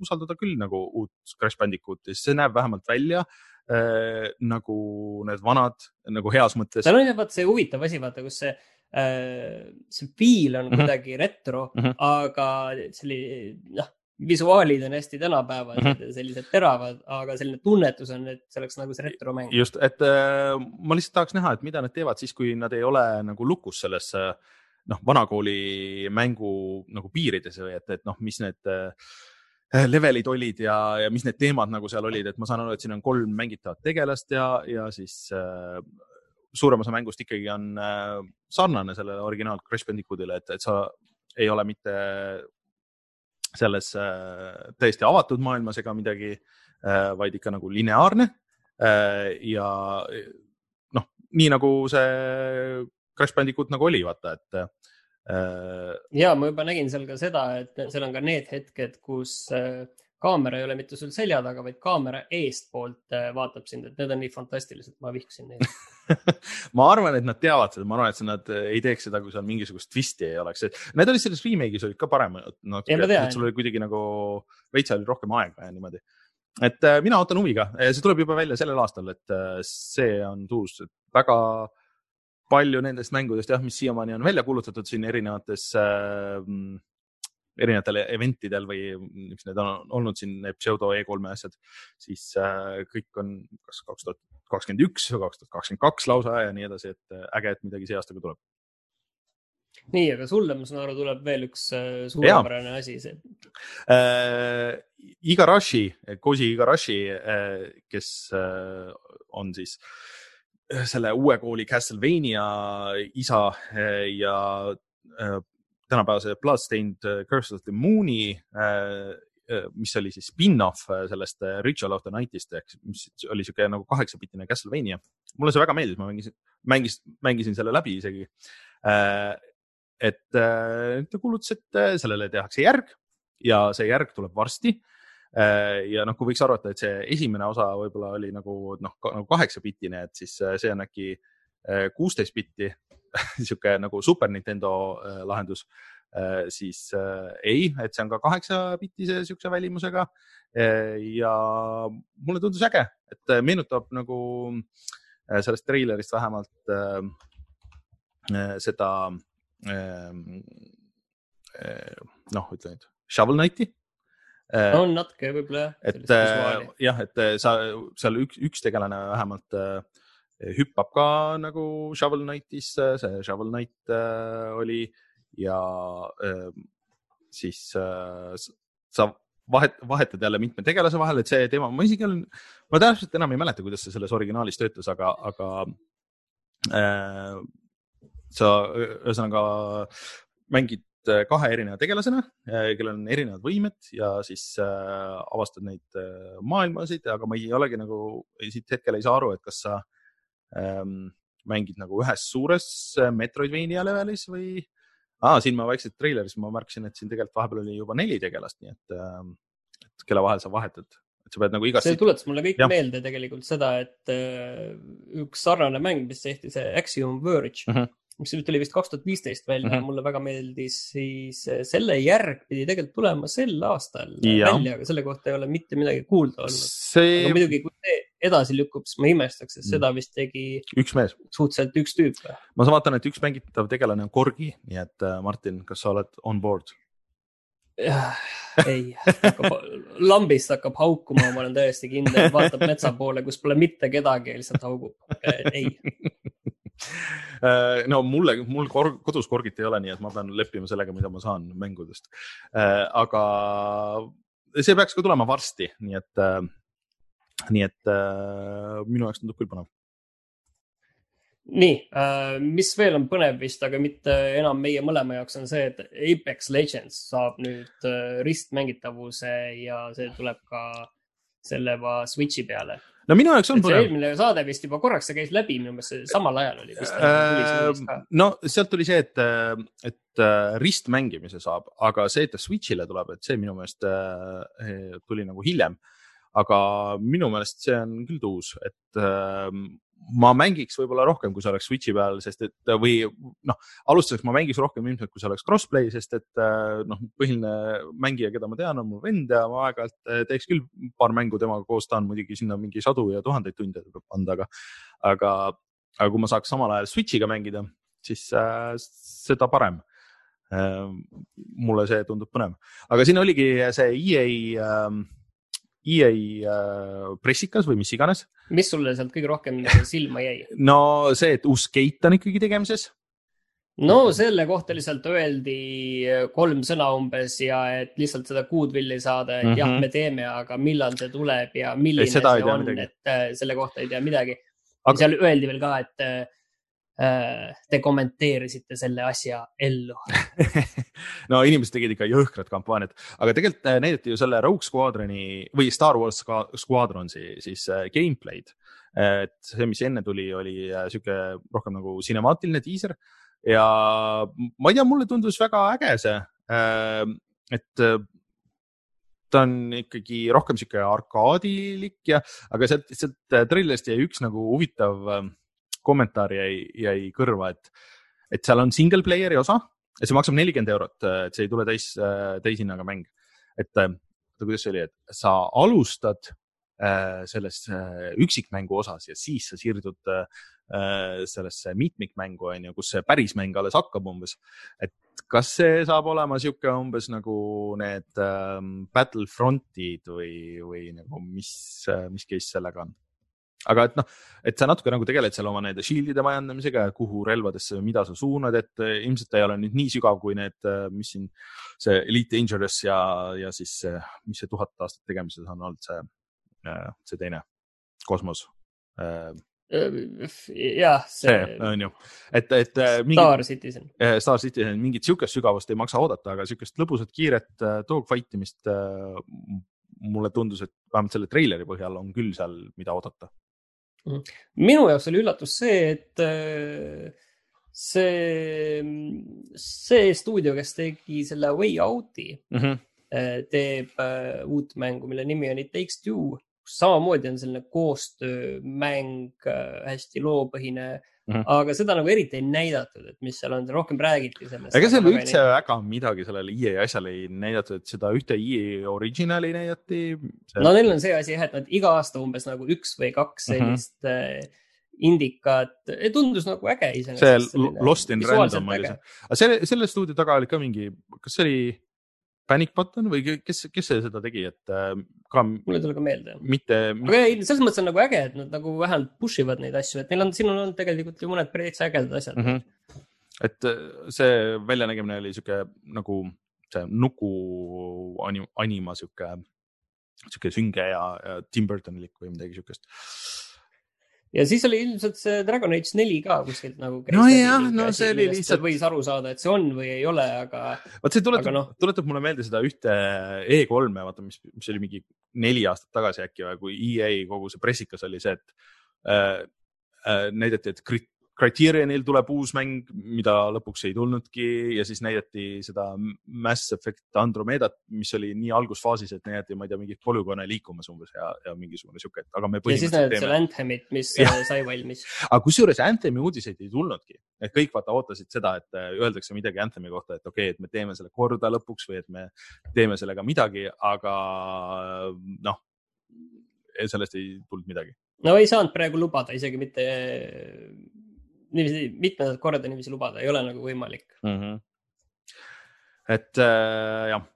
usaldada küll nagu uut Crash Bandicooti, see näeb vähemalt välja äh, nagu need vanad nagu heas mõttes. seal on vaata see huvitav asi, vaata, kus see, see feel on Mhm. kuidagi retro mm. -hmm. aga selline, noh, visuaalid on hästi tänapäevased mm. -hmm., sellised teravad, aga selline tunnetus on, et see oleks nagu see retromäng. just, et äh, ma lihtsalt tahaks näha, et mida nad teevad siis, kui nad ei ole nagu lukus selles äh, noh, vanakooli mängu nagu piirides või et, et noh, mis need äh, levelid olid ja, ja mis need teemad nagu seal olid, et ma saan aru, et siin on kolm mängitavat tegelast ja, ja siis äh, suurem osa mängust ikkagi on äh, sarnane sellele originaal Crash Bandicootile, et, et sa ei ole mitte selles äh, täiesti avatud maailmas ega midagi äh,, vaid ikka nagu lineaarne ja noh, nii nagu see Crash Bandicoot nagu oli, vaata, et ja ma juba nägin seal ka seda, et seal on ka need hetked, kus äh, kaamera ei ole mitte sul selja taga, vaid kaamera eestpoolt äh, vaatab sind, et need on nii fantastilised, ma vihkasin neid. ma arvan, et nad teavad seda, ma arvan, et nad ei teeks seda, kui seal mingisugust twisti ei oleks. Need olid selles remake'is olid ka paremad no,, sul oli kuidagi nagu veits oli rohkem aega ja niimoodi. et äh, mina ootan huviga, see tuleb juba välja sellel aastal, et äh, see on tuus, väga palju nendest mängudest jah, mis siiamaani on välja kuulutatud siin erinevates äh, erinevatel eventidel või mis need on olnud siin, need pseudo E3-e asjad, siis äh, kõik on kas kaks tuhat kakskümmend üks või kaks tuhat kakskümmend kaks lausa ja nii edasi, et äh, äge, et midagi see aasta ka tuleb. nii, aga sulle, ma saan aru, tuleb veel üks äh, suurepärane asi, see äh,. Igarashi, Koji Igarashi äh,, kes äh, on siis selle uue kooli Castlevania isa ja tänapäevase Bloodstained Curse of the Moon'i äh, mis oli siis spin-off sellest Ritual of the Night'ist ehk mis oli siuke nagu kaheksapiltine Castlevania. mulle see väga meeldis, ma mängisin, mängis, mängisin selle läbi isegi. et ta kuulutas, et sellele tehakse järg ja see järg tuleb varsti ja noh, kui võiks arvata, et see esimene osa võib-olla oli nagu noh, nagu kaheksapiltine, et siis see on äkki kuusteist bitti sihuke nagu Super Nintendo lahendus Äh, siis äh, ei, et see on ka kaheksapitise siukse välimusega. Äh, ja mulle tundus äge, et meenutab nagu sellest treilerist vähemalt seda noh, ütle nüüd, Shovel Knighti on natuke võib-olla jah. et jah, et sa seal üks, üks tegelane vähemalt hüppab ka nagu Shovel Knightis, see Shovel Knight oli äh, ja äh, siis äh, sa vahet, vahetad jälle mitme tegelase vahel, et see teema, ma isegi olen, ma täpselt enam ei mäleta, kuidas see selles originaalis töötas, aga, aga äh, sa ühesõnaga mängid kahe erineva tegelasena, kellel on erinevad võimed ja siis äh, avastad neid äh, maailmasid, aga ma ei olegi nagu, siit hetkel ei saa aru, et kas sa ähm, mängid nagu ühes suures Metroidvania levelis või äh, ah,. siin ma vaikselt treileris ma märkasin, et siin tegelikult vahepeal oli juba neli tegelast, nii et, ähm, et kelle vahel sa vahetad, et sa pead nagu igast. see tuletas mulle kõik ja. meelde tegelikult seda, et uh, üks sarnane mäng, mis tehti, see Axiom Verge mm, -hmm mis tuli vist kaks tuhat viisteist välja mm, -hmm. mulle väga meeldis, siis äh, selle järg pidi tegelikult tulema sel aastal ja. välja, aga selle kohta ei ole mitte midagi kuulda olnud see.... aga muidugi, kui see edasi lükkub, siis ma imestaks, et seda mm. vist tegi. üks mees. suhteliselt üks tüüp. ma vaatan, et üks mängitav tegelane on Korgi, nii et äh, Martin, kas sa oled on board? ei, lambist hakkab haukuma, ma olen täiesti kindel, vaatab metsa poole, kus pole mitte kedagi lihtsalt haugub. ei äh, no mulle, mul kor kodus korgit ei ole, nii et ma pean leppima sellega, mida ma saan mängudest. Äh, aga see peaks ka tulema varsti, nii et nii et äh, minu jaoks tundub küll põnev. nii äh,, mis veel on põnev vist, aga mitte enam meie mõlema jaoks, on see, et Apex Legends saab nüüd äh, ristmängitavuse ja see tuleb ka selle Switch'i peale no minu jaoks on põnev. eelmine saade vist juba korraks see käis läbi, minu meelest samal ajal oli vist äh,. no sealt tuli see, et, et äh, ristmängimise saab, aga see, et ta Switch'ile tuleb, et see minu meelest äh, tuli nagu hiljem äh, aga minu meelest see on küll tuus, et äh, ma mängiks võib-olla rohkem, kui see oleks Switch'i peal, sest et või noh, alustuseks ma mängiks rohkem ilmselt, kui see oleks crossplay, sest et äh, noh, põhiline mängija, keda ma tean, on mu vend ja ma aeg-ajalt äh, teeks küll paar mängu temaga koos, tahan muidugi sinna mingi sadu ja tuhandeid tunde tuleb anda, aga, aga, aga kui ma saaks samal ajal Switch'iga mängida, siis äh, seda parem äh,. mulle see tundub põnev, aga siin oligi see EA äh, EA äh, pressikas või mis iganes. mis sulle sealt kõige rohkem silma jäi? no see, et uus Skate on ikkagi tegemises. no selle kohta lihtsalt öeldi kolm sõna umbes ja et lihtsalt seda Goodwilli saada, et mm -hmm. jah, mhm. me teeme, aga millal see tuleb ja milline ei, see on, et äh, selle kohta ei tea midagi aga.... seal öeldi veel ka, et Äh, te kommenteerisite selle asja ellu. No inimesed tegid ikka jõhkrat kampaaniat, aga tegelikult äh, näidati ju selle Rogue Squadroni või Star Wars Squadronsi siis äh, gameplay'd. et see, mis enne tuli, oli sihuke rohkem nagu cinemaatiline diiser ja ma ei tea, mulle tundus väga äge see, et ta on ikkagi rohkem sihuke arkaadilik ja, aga sealt, sealt trillerist jäi üks nagu huvitav kommentaar jäi, jäi kõrva, et, et seal on single player'i osa ja see maksab nelikümmend eurot, et see ei tule täis, täishinnaga mäng. et kuidas see oli, et sa alustad äh, selles äh, üksikmängu osas ja siis sa siirdud äh, sellesse mitmikmängu, on ju, kus see päris mäng alles hakkab umbes. et kas see saab olema sihuke umbes nagu need ähm, Battlefrontid või, või nagu mis, mis case sellega on? Aga et noh, et sa natuke nagu tegeled seal oma nende shield'ide majandamisega ja kuhu relvadesse, mida sa suunad, et eh, ilmselt ta ei ole nüüd nii sügav kui need, eh, mis siin see Elite Dangerous ja, ja siis, mis see tuhat aastat tegemises on olnud see, see teine kosmos. jah, see on ju, et, et äh, Star Citizen, Star Citizen, mingit sihukest sügavust ei maksa oodata, aga sihukest lõbusat, kiiret dogfight imist mulle tundus, et vähemalt selle treileri põhjal on küll seal, mida oodata. Mhm. minu jaoks oli üllatus see, et see, see stuudio, kes tegi selle Way Out'i mm, -hmm. teeb uut mängu, mille nimi on It Takes Two samamoodi on selline koostöömäng, äh, hästi loopõhine mm. -hmm. aga seda nagu eriti ei näidatud, et mis seal on, rohkem räägiti sellest. ega seal üldse väga midagi sellele EA asjale ei näidatud, et seda ühte EA originali näidati see.... no neil on see asi jah, et nad iga aasta umbes nagu üks või kaks mhm. sellist mm -hmm indikat, tundus nagu äge iseenesest. see Lost in Random oli see, aga selle, selle stuudio taga oli ka mingi, kas see oli Panic Button või kes, kes see seda tegi, et äh, ka. mul ei tule ka meelde. mitte. aga ei, selles mõttes on nagu äge, et nad nagu vähemalt push ivad neid asju, et neil on, siin on olnud tegelikult ju mõned päris ägedad asjad mm. -hmm. et äh, see väljanägemine oli sihuke nagu see nuku anim, anima sihuke, sihuke sünge ja, ja Tim Burtonilik või midagi siukest ja siis oli ilmselt see Dragon Age neli ka kuskilt nagu. nojah, no see oli lihtsalt. võis aru saada, et see on või ei ole, aga. vot see tuletab, no. tuletab mulle meelde seda ühte E3-e, vaata, mis, mis oli mingi neli aastat tagasi äkki või, kui EA kogu see pressikas oli see, et äh, äh, näidati, et Criterionil tuleb uus mäng, mida lõpuks ei tulnudki ja siis näidati seda Mass Effect Andromedat, mis oli nii algusfaasis, et näidati, ma ei tea, mingit polügoone liikumas umbes ja, ja mingisugune sihuke, et aga me. ja siis näidati seal Anthemit, mis ja. sai valmis. aga kusjuures Anthemi uudiseid ei tulnudki, et kõik vaata ootasid seda, et äh, öeldakse midagi Anthemi kohta, et okei okay,, et me teeme selle korda lõpuks või et me teeme sellega midagi, aga noh, sellest ei tulnud midagi. no ei saanud praegu lubada isegi mitte niiviisi mitmendat korda niiviisi lubada ei ole nagu võimalik mm. -hmm. et äh, jah.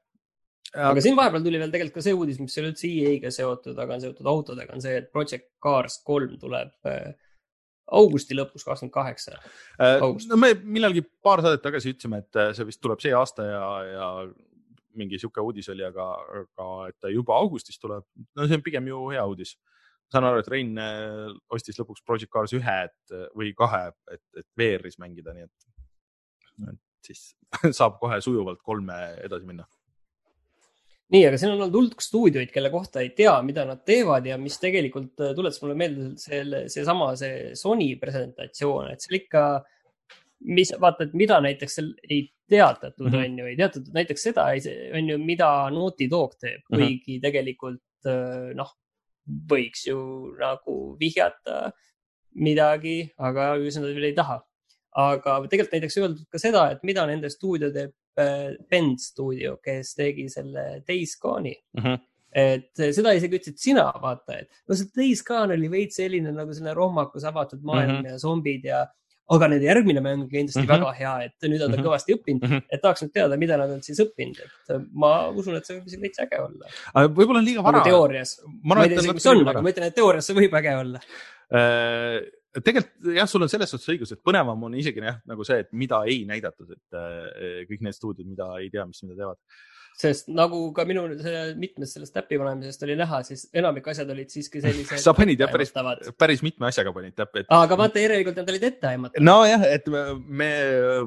aga siin vahepeal tuli veel tegelikult ka see uudis, mis ei ole üldse EA-ga seotud, aga on seotud autodega, on see, et Project Cars kolm tuleb äh, augusti lõpus, kakskümmend kaheksa. Äh, no me millalgi paar saadet tagasi ütlesime, et äh, see vist tuleb see aasta ja, ja mingi sihuke uudis oli, aga, aga et ta juba augustis tuleb. no see on pigem ju hea uudis saan aru, et Rein äh, ostis lõpuks Project Cars ühe et, või kahe, et, et VR-is mängida, nii et, et siis saab kohe sujuvalt kolme edasi minna. nii, aga siin on olnud hulk stuudioid, kelle kohta ei tea, mida nad teevad ja mis tegelikult äh, tuletas mulle meelde selle, seesama, see Sony presentatsioon, et seal ikka, mis vaata, et mida näiteks seal ei teatatud mm, -hmm. on ju, ei teatatud näiteks seda, on ju, mida Naughty Dog teeb, kuigi mm -hmm. tegelikult äh, noh, võiks ju nagu vihjata midagi, aga ju seda veel ei taha. aga tegelikult näiteks öeldud ka seda, et mida nende stuudio teeb äh, Bend stuudio, kes tegi selle Days Gone'i mm. -hmm et seda isegi ütlesid sina, vaata, et no see Days Gone oli veits selline nagu selline rohmakus avatud maailm mm -hmm. ja zombid ja aga nende järgmine mäng on kindlasti mm -hmm. väga hea, et nüüd on ta mm -hmm. kõvasti õppinud mm, -hmm. et tahaks nüüd teada, mida nad on siis õppinud, et ma usun, et see võib isegi veits äge olla. võib-olla on liiga vara. Nagu teoorias. ma ei tea isegi, mis on, aga ma ütlen, et teoorias see võib äge olla äh, tegelikult jah, sul on selles suhtes õigus, et põnevam on isegi jah, nagu see, et mida ei näidatud, et äh, kõik need stuudiod, mida ei tea, mis mida teevad sest nagu ka minu mitmest sellest täppi panemisest oli näha, siis enamik asjad olid siiski sellised. sa panid jah päris, päris mitme asjaga panid täppi et.... aga vaata, järelikult nad olid ette aimatavad. nojah, et me, me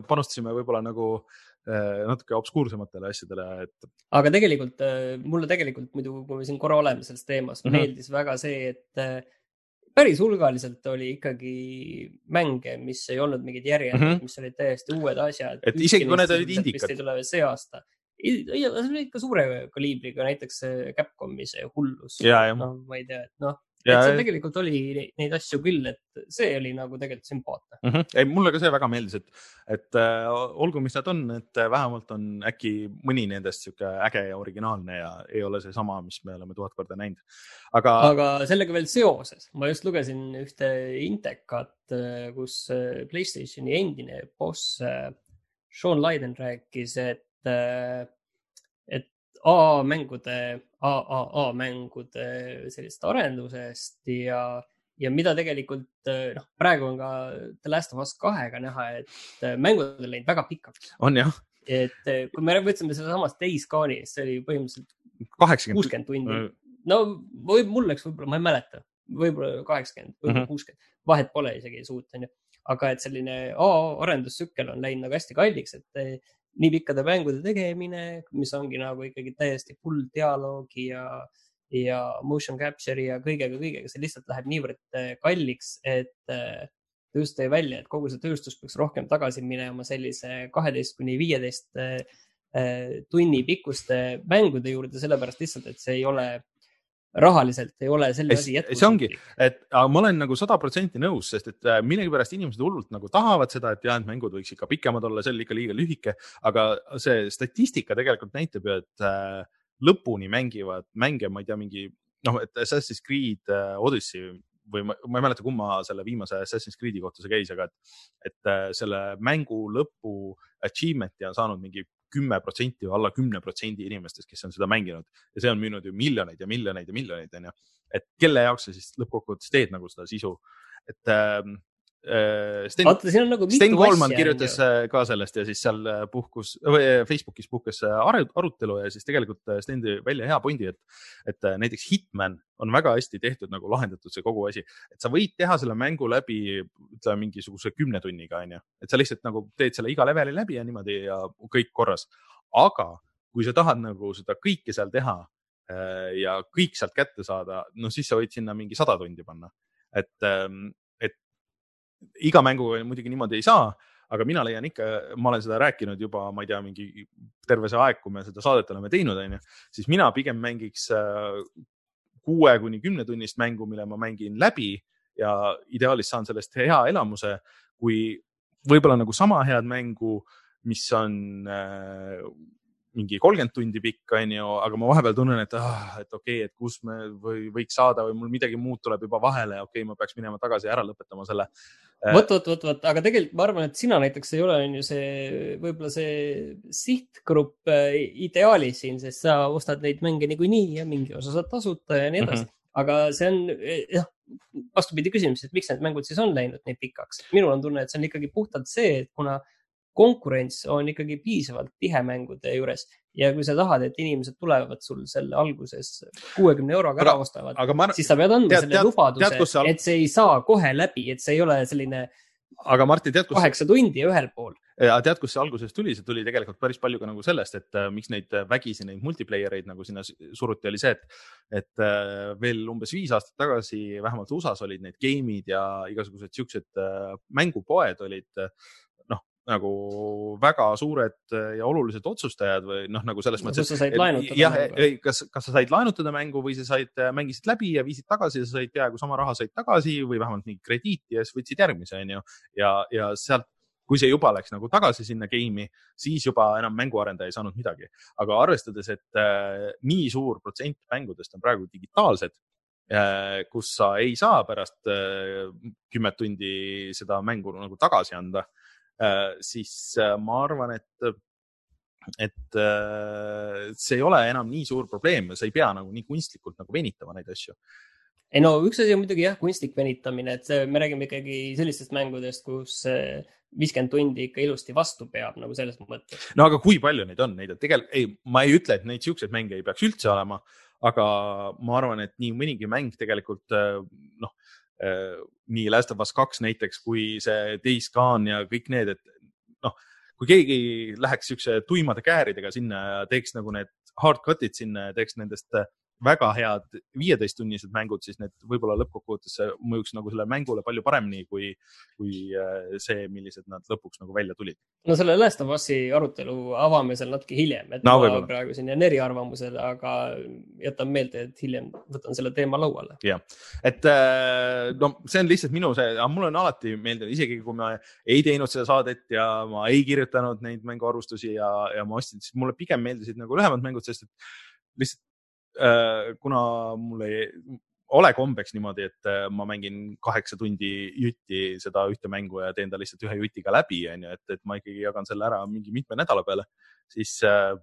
panustasime võib-olla nagu äh, natuke obskuursematele asjadele, et. aga tegelikult äh, mulle tegelikult muidu, kui me siin korra oleme selles teemas mm, -hmm. meeldis väga see, et äh, päris hulgaliselt oli ikkagi mänge, mis ei olnud mingid järjed mm, -hmm. mis olid täiesti uued asjad. et isegi kui need olid indikad. see aasta see oli ikka suure kaliibriga, näiteks Capcomi see hullus. noh, ma ei tea, et noh, et seal tegelikult oli neid asju küll, et see oli nagu tegelikult sümpaatne mm. -hmm. ei, mulle ka see väga meeldis, et, et äh, olgu, mis nad on, et vähemalt on äkki mõni nendest sihuke äge ja originaalne ja ei ole seesama, mis me oleme tuhat korda näinud. aga. aga sellega veel seoses, ma just lugesin ühte intekat, äh, kus äh, Playstationi endine boss äh, Sean Lyden rääkis, et et, et A-mängude, AAA mängude sellisest arendusest ja, ja mida tegelikult noh, praegu on ka The Last of Us kahega näha, et mängud on läinud väga pikaks. on jah. et kui me võtsime sedasamast Days Gone'i, see oli põhimõtteliselt kuuskümmend tundi. no võib, mul läks võib-olla, ma ei mäleta, võib-olla kaheksakümmend, võib-olla Mhm. kuuskümmend, vahet pole isegi suurt, onju. aga et selline AA arendustsükkel on läinud nagu hästi kalliks, et nii pikkade mängude tegemine, mis ongi nagu ikkagi täiesti full dialoogi ja, ja motion capture'i ja kõigega, kõigega, see lihtsalt läheb niivõrd eh, kalliks, et eh, ta just tõi välja, et kogu see tööstus peaks rohkem tagasi minema sellise kaheteist kuni viieteist eh, tunni pikkuste mängude juurde, sellepärast lihtsalt, et see ei ole, rahaliselt ei ole selline Es- asi see ongi, jätkusuutlik. et ma olen nagu sada protsenti nõus, sest et äh, millegipärast inimesed hullult nagu tahavad seda, et jah, et mängud võiks ikka pikemad olla, see oli ikka liiga lühike, aga see statistika tegelikult näitab ju, et äh, lõpuni mängivad mänge, ma ei tea, mingi noh, et Assassin's Creed äh, Odyssey või ma, ma ei mäleta, kumma selle viimase Assassin's Creed'i kohta see käis, aga et, et äh, selle mängu lõpu achievement'i on saanud mingi kümme protsenti või alla kümne protsendi inimestest, kes on seda mänginud. Ja see on müünud ju miljoneid ja miljoneid ja miljoneid, onju et kelle jaoks sa siis lõppkokkuvõttes teed nagu seda sisu, et äh, äh, Sten, vaata, siin on nagu Sten Koolman kirjutas äh, ka sellest ja siis seal äh, puhkus äh, Facebookis puhkes äh, aru- arutelu ja siis tegelikult äh, Sten tõi välja hea pointi, et, et äh, näiteks Hitman on väga hästi tehtud nagu lahendatud see kogu asi, et sa võid teha selle mängu läbi, ütleme mingisuguse kümne tunniga onju, et sa lihtsalt nagu teed selle iga leveli läbi ja niimoodi ja kõik korras. aga kui sa tahad nagu seda kõike seal teha äh, ja kõik sealt kätte saada, no siis sa võid sinna mingi sada tundi panna, et, et iga mänguga muidugi niimoodi ei saa, aga mina leian ikka, ma olen seda rääkinud juba, ma ei tea, mingi terve see aeg, kui me seda saadet oleme teinud, onju, siis mina pigem mängiks äh, kuue kuni kümne tunnist mängu, mille ma mängin läbi ja ideaalis saan sellest hea elamuse, kui võib-olla nagu sama head mängu, mis on äh, mingi kolmkümmend tundi pikk, onju, aga ma vahepeal tunnen, et ah,, et okei okay,, et kus me või võiks saada või mul midagi muud tuleb juba vahele, okei okay,, ma peaks minema tagasi ja ära lõpetama selle. vot, vot, vot, vot, aga tegelikult ma arvan, et sina näiteks ei ole, on ju see, võib-olla see sihtgrupp äh, ideaalis siin, sest sa ostad neid mänge niikuinii ja mingi osa saad tasuta ja nii edasi mm. -hmm. aga see on jah, vastupidi küsimus, et miks need mängud siis on läinud nii pikaks. minul on tunne, et see on ikkagi puhtalt see, et kuna konkurents on ikkagi piisavalt tihe mängude juures ja kui sa tahad, et inimesed tulevad sul selle alguses kuuekümne euroga ära ostavad, ma, siis sa pead andma tead- selle tead- lubaduse al- et see ei saa kohe läbi, et see ei ole selline aga Martin, tead, kus, kaheksa tundi ühel pool. tead, kust see alguses tuli, see tuli tegelikult päris palju ka nagu sellest, et äh, miks neid äh, vägisi neid multiplayer eid nagu sinna suruti, oli see, et, et äh, veel umbes viis aastat tagasi vähemalt USA-s olid need game'id ja igasugused siuksed äh, mängupoed olid nagu väga suured äh, ja olulised otsustajad või noh, nagu selles mõttes, kus sa said laenutada jah, kas, kas sa said laenutada mängu või sa said, mängisid läbi ja viisid tagasi ja sa said peaaegu sama raha said tagasi või vähemalt mingi krediiti ja siis võtsid järgmise, onju. ja, ja sealt, kui see juba läks nagu tagasi sinna game'i, siis juba enam mänguarendaja ei saanud midagi. aga arvestades, et äh, nii suur protsent mängudest on praegu digitaalsed äh,, kus sa ei saa pärast äh, kümmet tundi seda mängu nagu tagasi anda äh,, siis äh, ma arvan, et et äh, see ei ole enam nii suur probleem sa ei pea nagu nii kunstlikult nagu venitama neid asju. ei no üks asi on muidugi jah, kunstlik venitamine, et see, me räägime ikkagi sellistest mängudest, kus viiskümmend tundi ikka ilusti vastu peab nagu selles mõttes. no aga kui palju neid on, neid on tegelikult, ei, ma ei ütle, et neid siukseid mänge ei peaks üldse olema, aga ma arvan, et nii mõnigi mäng tegelikult äh, noh, nii Last of Us kaks näiteks, kui see Days Gone ja kõik need, et noh, kui keegi läheks siukse tuimade kääridega sinna ja teeks nagu need hard cut'id sinna ja teeks nendest äh, väga head viieteisttunnised mängud, siis need võib-olla lõppkokkuvõttes mõjuks nagu sellele mängule palju paremini kui, kui äh, see, millised nad lõpuks nagu välja tulid. no selle Last of Us'i arutelu avame seal natuke hiljem, et No ma võib-olla. praegu siin jään eriarvamusele, aga jätan meelde, et hiljem võtan selle teema lauale. et äh, no see on lihtsalt minu see, mulle on alati meeldinud, isegi kui ma ei teinud seda saadet ja ma ei kirjutanud neid mänguarvustusi ja, ja ma ostsin, siis mulle pigem meeldisid nagu lühemad mängud, sest et lihtsalt kuna mul ei ole kombeks niimoodi, et äh, ma mängin kaheksa tundi jutti seda ühte mängu ja teen ta lihtsalt ühe jutiga läbi, onju, et, et ma ikkagi jagan selle ära mingi mitme nädala peale, siis äh,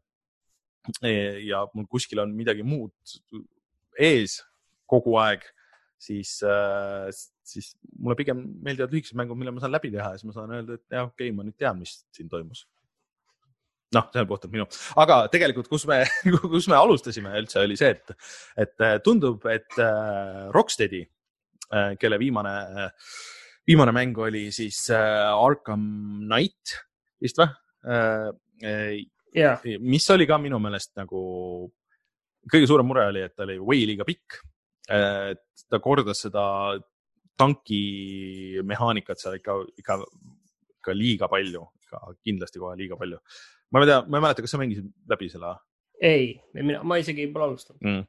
ja mul kuskil on midagi muud ees kogu aeg, siis äh,, siis mulle pigem meeldivad lühikesed mängud, mille ma saan läbi teha ja siis ma saan öelda, et jah, okei okay,, ma nüüd tean, mis siin toimus. noh, see on puhtalt minu, aga tegelikult, kus me, kus me alustasime üldse, oli see, et, et äh, tundub, et äh, Rocksteadi kelle viimane, viimane mäng oli siis Arkham Knight vist või? yeah.. mis oli ka minu meelest nagu kõige suurem mure oli, et ta oli way liiga pikk. et ta kordas seda tanki mehaanikat seal ikka, ikka, ikka liiga palju, ikka kindlasti kohe liiga palju. Ma ei tea, ma ei mäleta, kas sa mängisid läbi selle? ei, mina, ma isegi pole alustanud mm..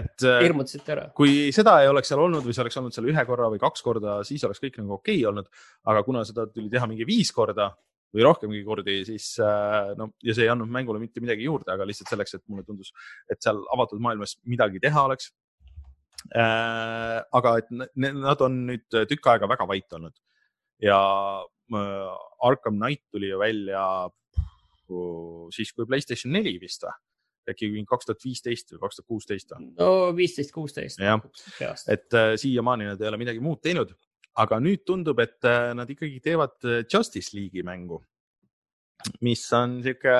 et. hirmutasite ära. kui seda ei oleks seal olnud või see oleks olnud seal ühe korra või kaks korda, siis oleks kõik nagu okei okay olnud. aga kuna seda tuli teha mingi viis korda või rohkemgi kordi, siis äh, no ja see ei andnud mängule mitte midagi juurde, aga lihtsalt selleks, et mulle tundus, et seal avatud maailmas midagi teha oleks. Äh, aga et nad on nüüd tükk aega väga vait olnud ja äh, Arkham Knight tuli ju välja siis, kui Playstation neli vist või? äkki kaks tuhat viisteist või kaks tuhat kuusteist või? no viisteist, kuusteist. jah, et äh, siiamaani nad ei ole midagi muud teinud aga nüüd tundub, et äh, nad ikkagi teevad äh, Justice League'i mängu, mis on sihuke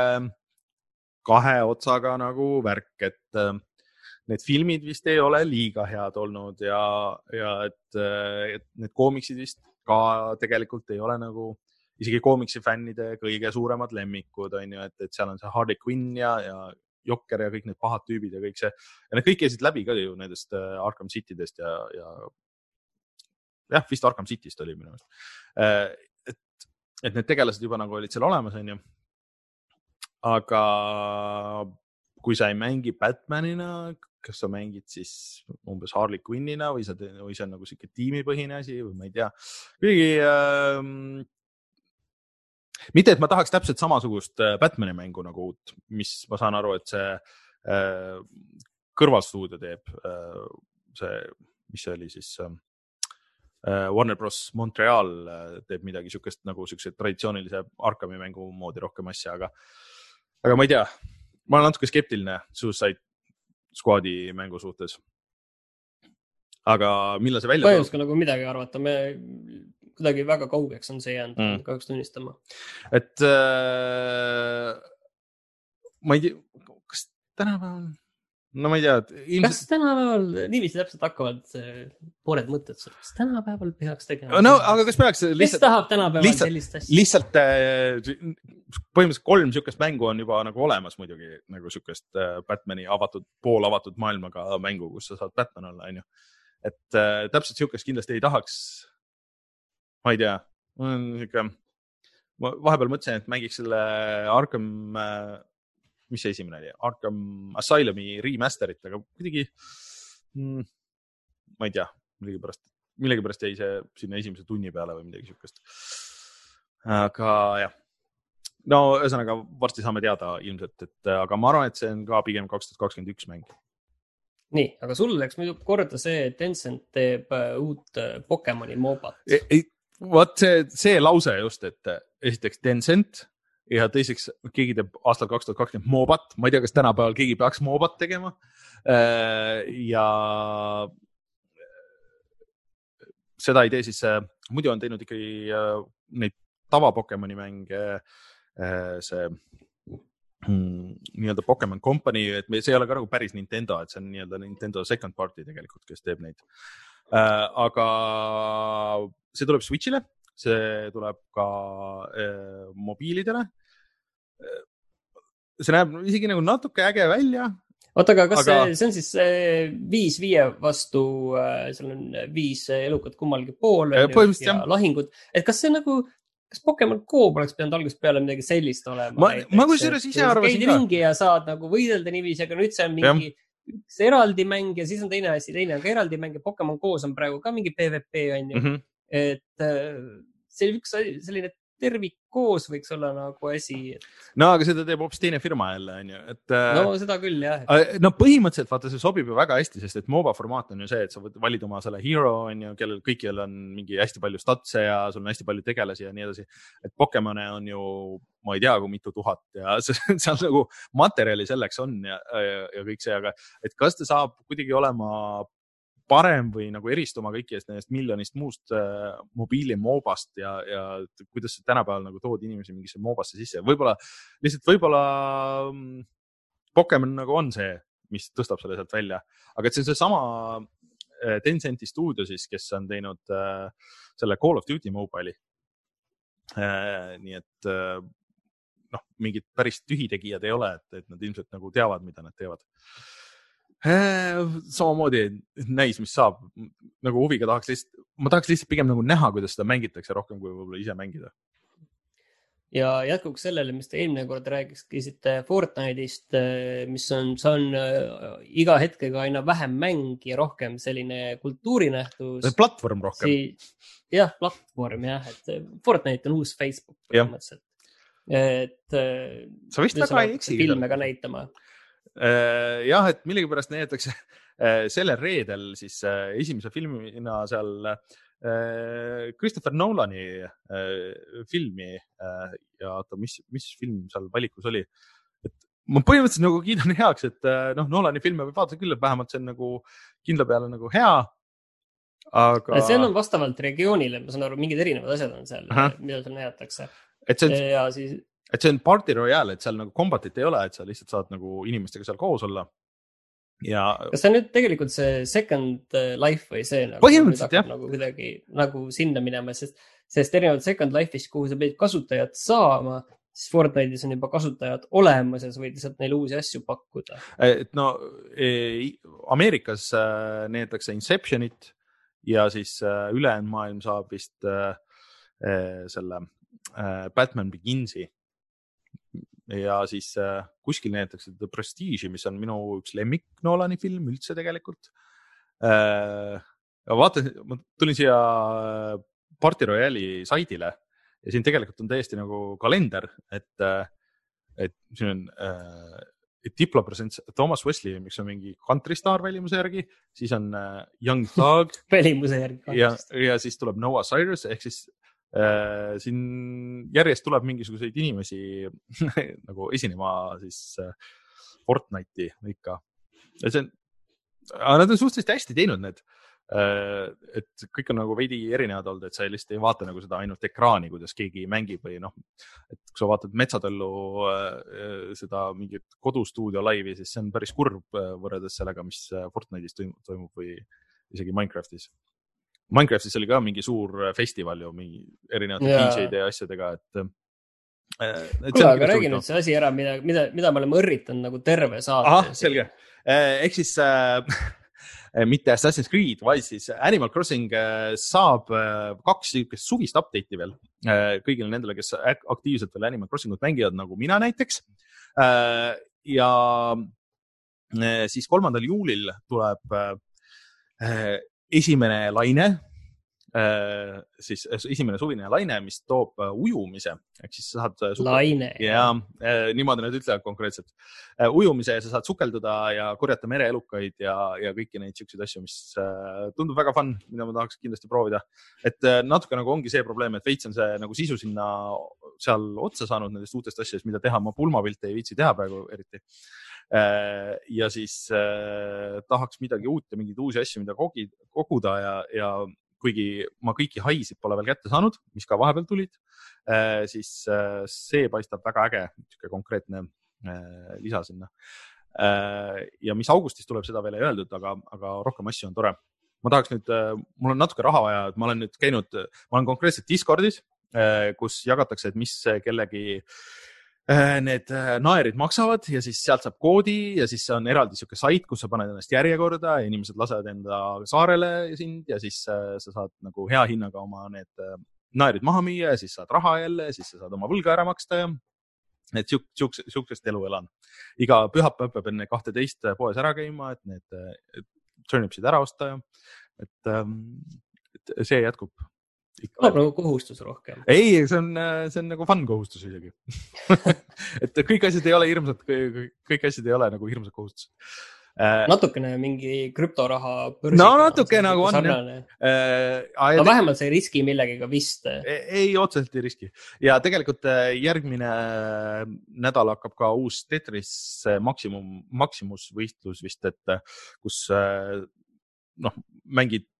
kahe otsaga nagu värk, et äh, need filmid vist ei ole liiga head olnud ja, ja et, et need koomiksid vist ka tegelikult ei ole nagu isegi koomiksi fännide kõige suuremad lemmikud on ju, et, et seal on see Harley Quinn ja, ja Jokker ja kõik need pahad tüübid ja kõik see ja need kõik käisid läbi ka ju nendest Arkham City dest ja, ja jah, vist Arkham City'st oli minu meelest. Äh, et, et need tegelased juba nagu olid seal olemas, onju. aga kui sa ei mängi Batmanina, kas sa mängid siis umbes Harley Quinnina või sa, või see on nagu sihuke tiimipõhine asi või ma ei tea. kuigi ähm, mitte, et ma tahaks täpselt samasugust äh, Batman'i mängu nagu uut, mis ma saan aru, et see äh, kõrvalstuudio teeb äh,. see, mis see oli siis äh,? Äh, Warner Bros Montreal äh, teeb midagi sihukest nagu siukse traditsioonilise Arkami mängu moodi rohkem asja, aga, aga ma ei tea. ma olen natuke skeptiline Suicide Squadi mängu suhtes. aga millal see välja tuleb? ma ei oska nagu midagi arvata, me kuidagi väga kaugeks on see jäänud mm., kahjuks tunnistama. et äh, ma ei tea, kas tänapäeval no ma ei tea, ilmselt. kas tänapäeval niiviisi täpselt hakkavad pooled mõtted sul, kas tänapäeval peaks tegema? no aga kas peaks lihtsalt. kes tahab tänapäeval lihtsalt, sellist asja? lihtsalt äh, põhimõtteliselt kolm sihukest mängu on juba nagu olemas muidugi nagu sihukest äh, Batman'i avatud, poolavatud maailmaga mängu, kus sa saad Batman olla, onju. et äh, täpselt sihukest kindlasti ei tahaks. Ma ei tea, mul on sihuke, ma vahepeal mõtlesin, et mängiks selle Arkham mis see esimene oli, Arkham Asylumi remaster'it, aga kuidagi mm,, ma ei tea, millegipärast, millegipärast jäi see sinna esimese tunni peale või midagi siukest. aga jah, no ühesõnaga varsti saame teada ilmselt, et aga ma arvan, et see on ka pigem kaks tuhat kakskümmend üks mäng. nii, aga sul läks muidu korda see, et Tencent teeb äh, uut äh, Pokemoni mobat. Vot see, see lause just, et esiteks Tencent ja teiseks keegi teeb aastal kaks tuhat kakskümmend Mobat, ma ei tea, kas tänapäeval keegi peaks Mobat tegema. Äh, ja seda ei tee siis, äh, muidu on teinud ikkagi äh, neid tava Pokemoni mänge see mm, nii-öelda Pokemon Company, et see ei ole ka nagu päris Nintendo, et see on nii-öelda Nintendo second party tegelikult, kes teeb neid. Aga see tuleb Switch'ile, see tuleb ka mobiilidele see näeb isegi nagu natuke äge välja. oota, aga kas aga... see, see on siis viis viie vastu, äh, seal on viis elukat kummalgi pool ja lahingud, et kas see nagu, kas Pokemon Go poleks pidanud algusest peale midagi sellist olema? ma, ma kusjuures ise arvasin ka. ringi ja saad nagu võidelda niiviisi, aga nüüd see on mingi ja üks eraldi mäng ja siis on teine asi, teine on ka eraldi mäng ja Pokemon Go's on praegu ka mingi PVP on ju mm. -hmm. et äh, see üks selline tervik koos võiks olla nagu asi et.... no aga seda teeb hoopis teine firma jälle onju, et. Äh, no seda küll jah. no põhimõtteliselt vaata, see sobib ju väga hästi, sest et MOBA formaat on ju see, et sa valid oma selle hero onju, kellel kõikjal on mingi hästi palju statse ja sul on hästi palju tegelasi ja nii edasi. et Pokemone on ju, ma ei tea, kui mitu tuhat ja seal nagu materjali selleks on ja, ja, ja kõik see, aga et kas ta saab kuidagi olema parem või nagu eristuma kõikidest nendest miljonist muust äh, mobiilimobast ja, ja kuidas tänapäeval nagu toodi inimesi mingisse mobasse sisse, võib-olla lihtsalt võib-olla mm, Pokemon nagu on see, mis tõstab selle sealt välja, aga et see on seesama Tencenti stuudio siis, kes on teinud äh, selle Call of Duty mobile'i äh,. nii et äh, noh, mingid päris tühitegijad ei ole, et, et nad ilmselt nagu teavad, mida nad teevad äh,. Samamoodi näis, mis saab, nagu huviga tahaks lihtsalt, ma tahaks lihtsalt pigem nagu näha, kuidas seda mängitakse rohkem kui võib-olla ise mängida ja jätkuks sellele, mis te eelmine kord rääkisite Fortnite'ist, mis on, see on äh, iga hetkega aina vähem mäng ja rohkem selline kultuurinähtus. platvorm rohkem si. jah, platvorm jah, et Fortnite on uus Facebook põhimõtteliselt. et. Äh, sa vist väga ei eksi. filme ka näitama. Jah, et millegipärast näidatakse sellel reedel siis esimese filmina seal Äh, Christopher Nolani äh, filmi äh, ja oota, mis, mis film seal valikus oli? et ma põhimõtteliselt nagu kiidan heaks, et noh, Nolani filme võib vaadata küll, et vähemalt see on nagu kindla peale nagu hea. aga. see on vastavalt regioonile, ma saan aru, mingid erinevad asjad on seal, mida seal näidatakse. et see ja siis. Et see on party royale, et seal nagu combat'it ei ole, et sa lihtsalt saad nagu inimestega seal koos olla ja. kas see on nüüd tegelikult see Second Life või see nagu,? põhimõtteliselt jah. nagu kuidagi nagu sinna minema, sest, sest erinevalt Second Life'ist, kuhu sa pidid kasutajat saama, siis Fortnite'is on juba kasutajad olemas ja sa võid lihtsalt neile uusi asju pakkuda. et no e, Ameerikas äh, näidatakse Inceptionit ja siis äh, ülejäänud maailm saab vist äh, äh selle äh, Batman Beginsi ja siis äh, kuskil näidatakse The Prestige'i, mis on minu üks lemmik Nolani film üldse tegelikult äh,. vaatasin, ma tulin siia äh, Party Royale'i saidile ja siin tegelikult on täiesti nagu kalender, et, et siin on äh, Diplo presents Thomas Wesley, mis on mingi kantristaar välimuse järgi, siis on äh, Young Thug välimuse järgi. ja, ja siis tuleb Noah Cyrus ehk siis siin järjest tuleb mingisuguseid inimesi nagu esinema siis äh, Fortnite'i ikka. see on, aga nad on suhteliselt hästi teinud need. Äh, et kõik on nagu veidi erinevad olnud, et sa lihtsalt ei vaata nagu seda ainult ekraani, kuidas keegi mängib või noh, et kui sa vaatad Metsatõllu seda mingit kodustuudio laivi, siis see on päris kurb võrreldes sellega, mis Fortnite'is toimub või isegi Minecraftis Minecraftis oli ka mingi suur festival ju mingi erinevate yeah. DJ-de ja asjadega, et äh, kuule, aga räägi nüüd see asi ära, mida, mida, mida me oleme õrritanud nagu terve saate. ahah, selge. Äh, ehk siis äh, mitte Assassin's Creed, vaid siis Animal Crossing äh, saab kaks niisugust suvist update'i veel kõigile nendele, kes aktiivselt veel Animal Crossingut mängivad, nagu mina näiteks. ja siis kolmandal juulil tuleb esimene laine, äh, siis esimene suvine laine, mis toob äh, ujumise ehk siis sa saad. Äh, laine. ja niimoodi nad ütlevad konkreetselt. ujumise ja sa saad sukelduda ja korjata mereelukaid ja, ja kõiki neid siukseid asju, mis tundub väga fun, mida ma tahaks kindlasti proovida. et natuke nagu ongi see probleem, et veits on see nagu sisu sinna seal otsa saanud nendest uutest asjadest, mida teha. ma pulmapilte ei viitsi teha praegu eriti Äh, ja siis äh, tahaks midagi uut ja mingeid uusi asju, mida kogi, koguda ja, ja kuigi ma kõiki haisid pole veel kätte saanud, mis ka vahepeal tulid, äh, siis see paistab väga äge, niisugune konkreetne lisa sinna. ja mis augustis tuleb, seda veel ei öeldud, aga, aga rohkem asju on tore. ma tahaks nüüd, mul on natuke raha vaja, et ma olen nüüd käinud, ma olen konkreetselt Discordis, kus jagatakse, et mis kellegi äh, Äh, need äh, naerid maksavad ja siis sealt saab koodi ja siis on eraldi sihuke sait, kus sa paned ennast järjekorda inimesed lasevad enda saarele sind ja siis äh, sa saad nagu hea hinnaga oma need naerid maha müüa ja siis saad raha jälle siis sa saad oma võlga ära maksta ja et siukest, siukest elu elan. iga pühapäev peab enne kahteteist poes ära käima, et need turnipsid ära osta ja et, ähm, et see jätkub kõlab nagu kohustus rohkem. ei, see on, see on nagu fun kohustus isegi et kõik asjad ei ole hirmsad, kõik asjad ei ole nagu hirmsad kohustused äh,. natukene mingi krüptoraha. no natuke nagu on jah äh,. no vähemalt sa ei riski millegagi vist. ei, ei, otseselt ei riski ja tegelikult äh, järgmine äh, nädal hakkab ka uus Tetris maksimum, maksimusvõistlus vist, et kus noh, mängid Äh,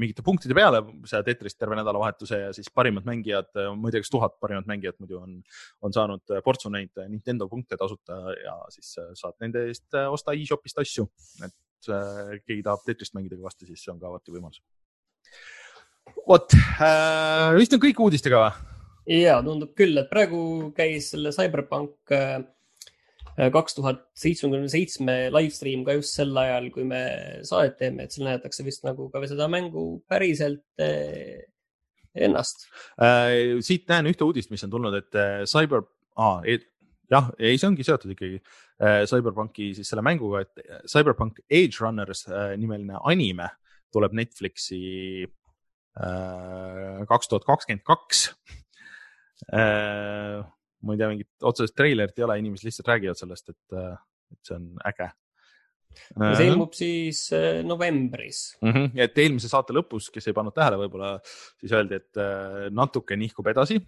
mingite punktide peale seda Tetrist terve nädalavahetuse ja siis parimad mängijad, äh, ma ei tea, kas tuhat parimat mängijat muidu on, on saanud äh, portsu neid Nintendo punkte tasuta ja siis saad nende eest osta e-shopist asju. et äh, keegi tahab Tetrist mängida kõvasti, siis see on ka alati võimalus. vot äh,, vist on kõik uudistega või? ja tundub küll, et praegu käis selle CyberPunk äh, kaks tuhat seitsmekümne seitsme live stream ka just sel ajal, kui me saadet teeme, et seal näidatakse vist nagu ka seda mängu päriselt eh, ennast äh,. siit näen ühte uudist, mis on tulnud, et äh, Cyber ah,, jah, ei, see ongi seotud ikkagi äh, Cyberpunki siis selle mänguga, et Cyberpunk Age Runners nimeline anime tuleb Netflixi kaks tuhat kakskümmend kaks ma ei tea, mingit otsest treilerit ei ole, inimesed lihtsalt räägivad sellest, et, äh, et see on äge. see ilmub siis äh, novembris mm. -hmm. et eelmise saate lõpus, kes ei pannud tähele, võib-olla siis öeldi, et äh, natuke nihkub edasi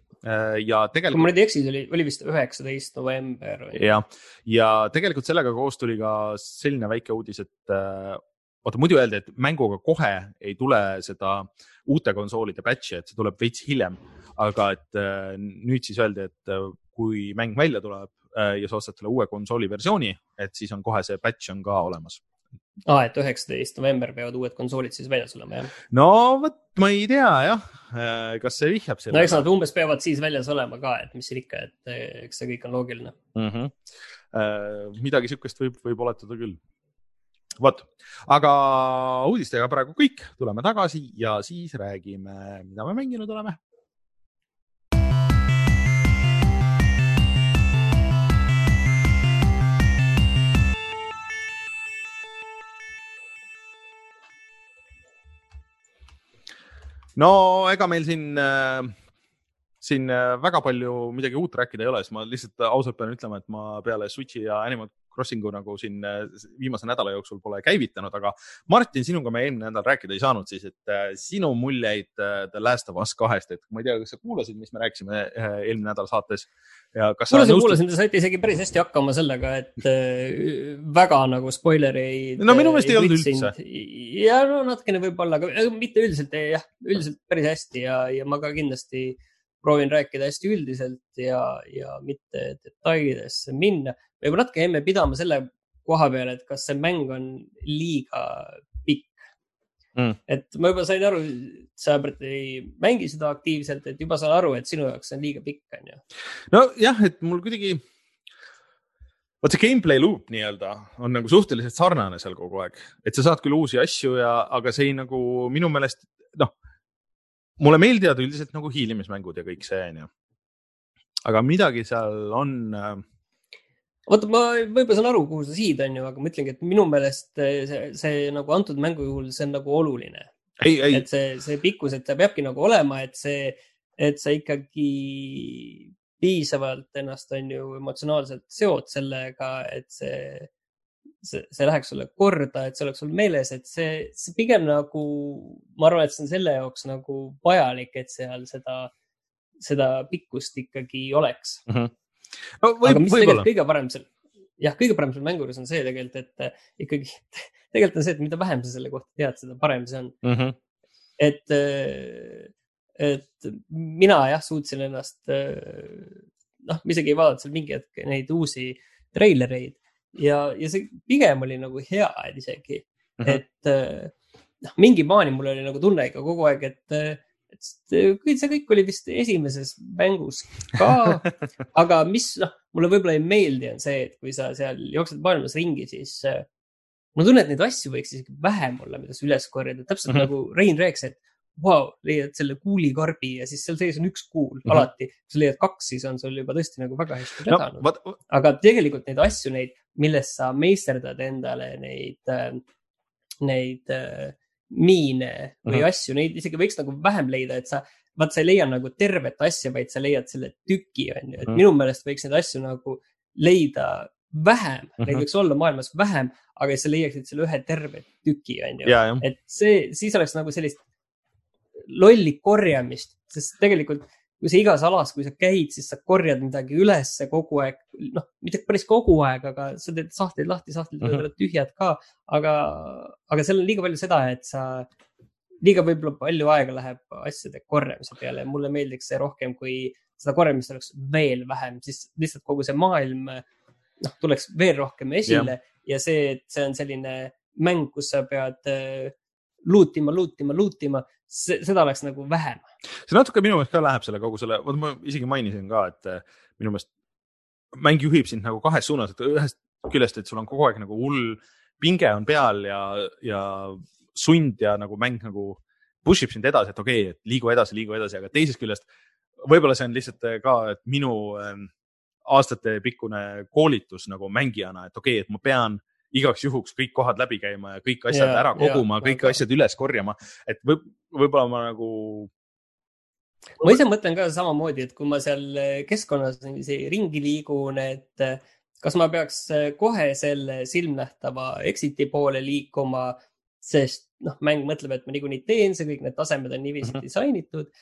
ja tegelikult. kui ma nüüd ei eksi, see oli, oli vist üheksateist november. jah, ja tegelikult sellega koos tuli ka selline väike uudis, et vaata muidu öeldi, et mänguga kohe ei tule seda uute konsoolide patch'i, et see tuleb veits hiljem, aga et nüüd siis öeldi, et kui mäng välja tuleb äh, ja sa ostad selle uue konsooli versiooni, et siis on kohe see patch on ka olemas aa ah,, et üheksateist november peavad uued konsoolid siis väljas olema, jah? no vot, ma ei tea jah, äh, kas see vihjab sellele. no eks nad umbes peavad siis väljas olema ka, et mis siin ikka, et äh, eks see kõik on loogiline mm. -hmm. Uh, midagi sihukest võib, võib oletada küll. vot, aga uudistega praegu kõik, tuleme tagasi ja siis räägime, mida me mänginud oleme no ega meil siin äh, siin äh, väga palju midagi uut rääkida ei ole, siis ma lihtsalt ausalt pean ütlema, et ma peale Switch'i ja Animal Crossingu nagu siin äh, viimase nädala jooksul pole käivitanud, aga Martin, sinuga me eelmine nädal rääkida ei saanud, siis et äh, sinu muljeid The Last of Us kahest, et ma ei tea, kas sa kuulasid, mis me rääkisime eelmine nädal saates ja kas kuulasin, kuulasin, te saite isegi päris hästi hakkama sellega, et äh, väga nagu spoilereid. no minu meelest ei olnud üldse. ja no natukene võib-olla, aga mitte üldiselt jah, üldiselt päris hästi ja, ja ma ka kindlasti äh, proovin rääkida hästi üldiselt ja, ja mitte detailidesse minna. võib-olla natuke jäime pidama selle koha peale, et kas see mäng on liiga pikk mm.. et ma juba sain aru, sa ei mängi seda aktiivselt, et juba saan aru, et sinu jaoks see on liiga pikk, on ju. nojah, et mul kuidagi, vot see gameplay loop nii-öelda on nagu suhteliselt sarnane seal kogu aeg, et sa saad küll uusi asju ja, aga see ei nagu minu meelest noh mulle meeldivad üldiselt nagu hiilimismängud ja kõik see onju. aga midagi seal on äh.... vaata, ma võib-olla saan aru, kuhu sa siid onju, aga ma ütlengi, et minu meelest see, see nagu antud mängu juhul, see on nagu oluline. et see, see pikkus, et ta peabki nagu olema, et see, et sa ikkagi piisavalt ennast on ju emotsionaalselt seod sellega, et see see, see läheks sulle korda, et see oleks sul meeles, et see, see pigem nagu, ma arvan, et see on selle jaoks nagu vajalik, et seal seda, seda pikkust ikkagi oleks mm. -hmm. No, võib, aga mis tegelikult kõige parem seal, jah, kõige parem seal mängu juures on see tegelikult, et äh, ikkagi, tegelikult on see, et mida vähem sa selle kohta tead, seda parem see on mm. -hmm. et, äh, et mina jah, suutsin ennast, äh, noh, isegi ei vaadanud seal mingi hetk neid uusi treilereid ja, ja see pigem oli nagu hea isegi mm, -hmm. et äh, noh, mingi maani mul oli nagu tunne ikka kogu aeg, et, äh, et kõik see kõik oli vist esimeses mängus ka aga mis noh, mulle võib-olla ei meeldi, on see, et kui sa seal jooksed maailmas ringi, siis äh, ma tunnen, et neid asju võiks isegi vähem olla, mida sa üles korjada, täpselt mm -hmm. nagu Rein rääkis, et vau wow,, leiad selle kuulikarbi ja siis seal sees on üks kuul mm -hmm. alati. kui sa leiad kaks, siis on sul juba tõesti nagu väga hästi vedanud no,. aga tegelikult neid asju, neid, millest sa meisterdad endale neid, äh, neid äh, miine või mm -hmm. asju, neid isegi võiks nagu vähem leida, et sa, vaat sa ei leia nagu tervet asja, vaid sa leiad selle tüki, on ju, et mm -hmm. minu meelest võiks neid asju nagu leida vähem mm, -hmm. neid võiks olla maailmas vähem, aga sa leiaksid selle ühe terve tüki, on ju. et see, siis oleks nagu sellist lolli korjamist, sest tegelikult kui sa igas alas, kui sa käid, siis sa korjad midagi ülesse kogu aeg, noh, mitte päris kogu aeg, aga sa teed sahtleid lahti, sahtlid võivad olla mm -hmm. tühjad ka, aga, aga seal on liiga palju seda, et sa, liiga võib-olla palju aega läheb asjade korjamise peale. Ja mulle meeldiks see rohkem, kui seda korjamist oleks veel vähem, siis lihtsalt kogu see maailm, noh, tuleks veel rohkem esile. Yeah. ja see, et see on selline mäng, kus sa pead äh, luutima, luutima, luutima, seda oleks nagu vähem. see natuke minu meelest ka läheb selle kogu selle, vot ma isegi mainisin ka, et äh, minu meelest mäng juhib sind nagu kahes suunas, et ühest küljest, et sul on kogu aeg nagu hull pinge on peal ja, ja sund ja nagu mäng nagu push ib sind edasi, et okei okay,, et liigu edasi, liigu edasi, aga teisest küljest võib-olla see on lihtsalt äh, ka, et minu ähm, aastatepikkune koolitus nagu mängijana, et okei okay,, et ma pean igaks juhuks kõik kohad läbi käima ja kõik asjad Jaa, ära koguma, ma kõik ka. asjad üles korjama, et võib, võib-olla ma nagu ma ise mõtlen ka samamoodi, et kui ma seal keskkonnas niiviisi ringi liigun, et eh, kas ma peaks eh, kohe selle silmnähtava exit'i poole liikuma, sest noh, mäng mõtleb, et ma niikuinii teen see, kõik need tasemed on niiviisi mm. -hmm. disainitud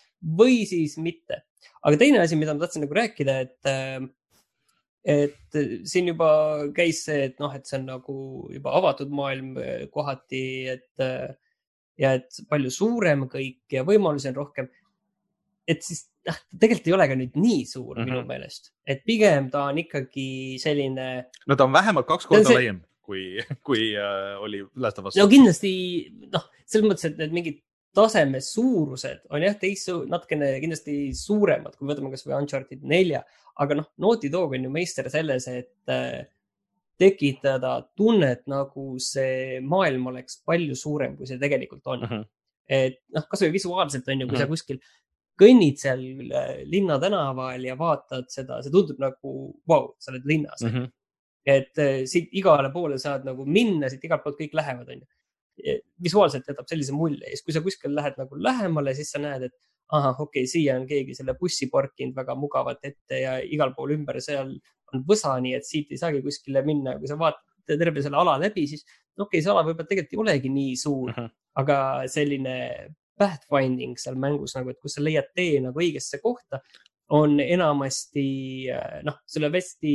või siis mitte. aga teine asi, mida ma tahtsin nagu rääkida, et, et siin juba käis see, et noh, et see on nagu juba avatud maailm eh, kohati, et eh, ja et palju suurem kõik ja võimalusi on rohkem et siis noh, tegelikult ei ole ka nüüd nii suur mm Mhm. -hmm. minu meelest, et pigem ta on ikkagi selline, no ta on vähemalt kaks korda see- laiem kui, kui äh, oli Last of Us. no kindlasti noh, selles mõttes, et need mingid taseme suurused on jah, teist natukene kindlasti suuremad, kui võtame kasvõi Uncharted nelja, aga noh, Naughty Dog on ju meister selles, et äh, tekitada tunnet, nagu see maailm oleks palju suurem, kui see tegelikult on. Mhm. et noh, kasvõi visuaalselt on ju, kui Mhm. sa kuskil kõnnid seal äh, linnatänaval ja vaatad seda, see tundub nagu, vau, sa oled linnas mm. Mhm. -hmm. et äh, siit igale poole saad nagu minna, siit igalt poolt kõik lähevad, onju. Visuaalselt jätab sellise mulje ja siis, kui sa kuskil lähed nagu lähemale, siis sa näed, et ahah, okei okay,, siia on keegi selle bussi parkinud väga mugavalt ette ja igal pool ümber seal on võsa, nii et siit ei saagi kuskile minna. kui sa vaatad terve selle ala läbi, siis okei okay,, see ala võib-olla tegelikult ei olegi nii suur, Mhm. aga selline pathfinding seal mängus nagu, et kus sa leiad tee nagu õigesse kohta, on enamasti noh, on hästi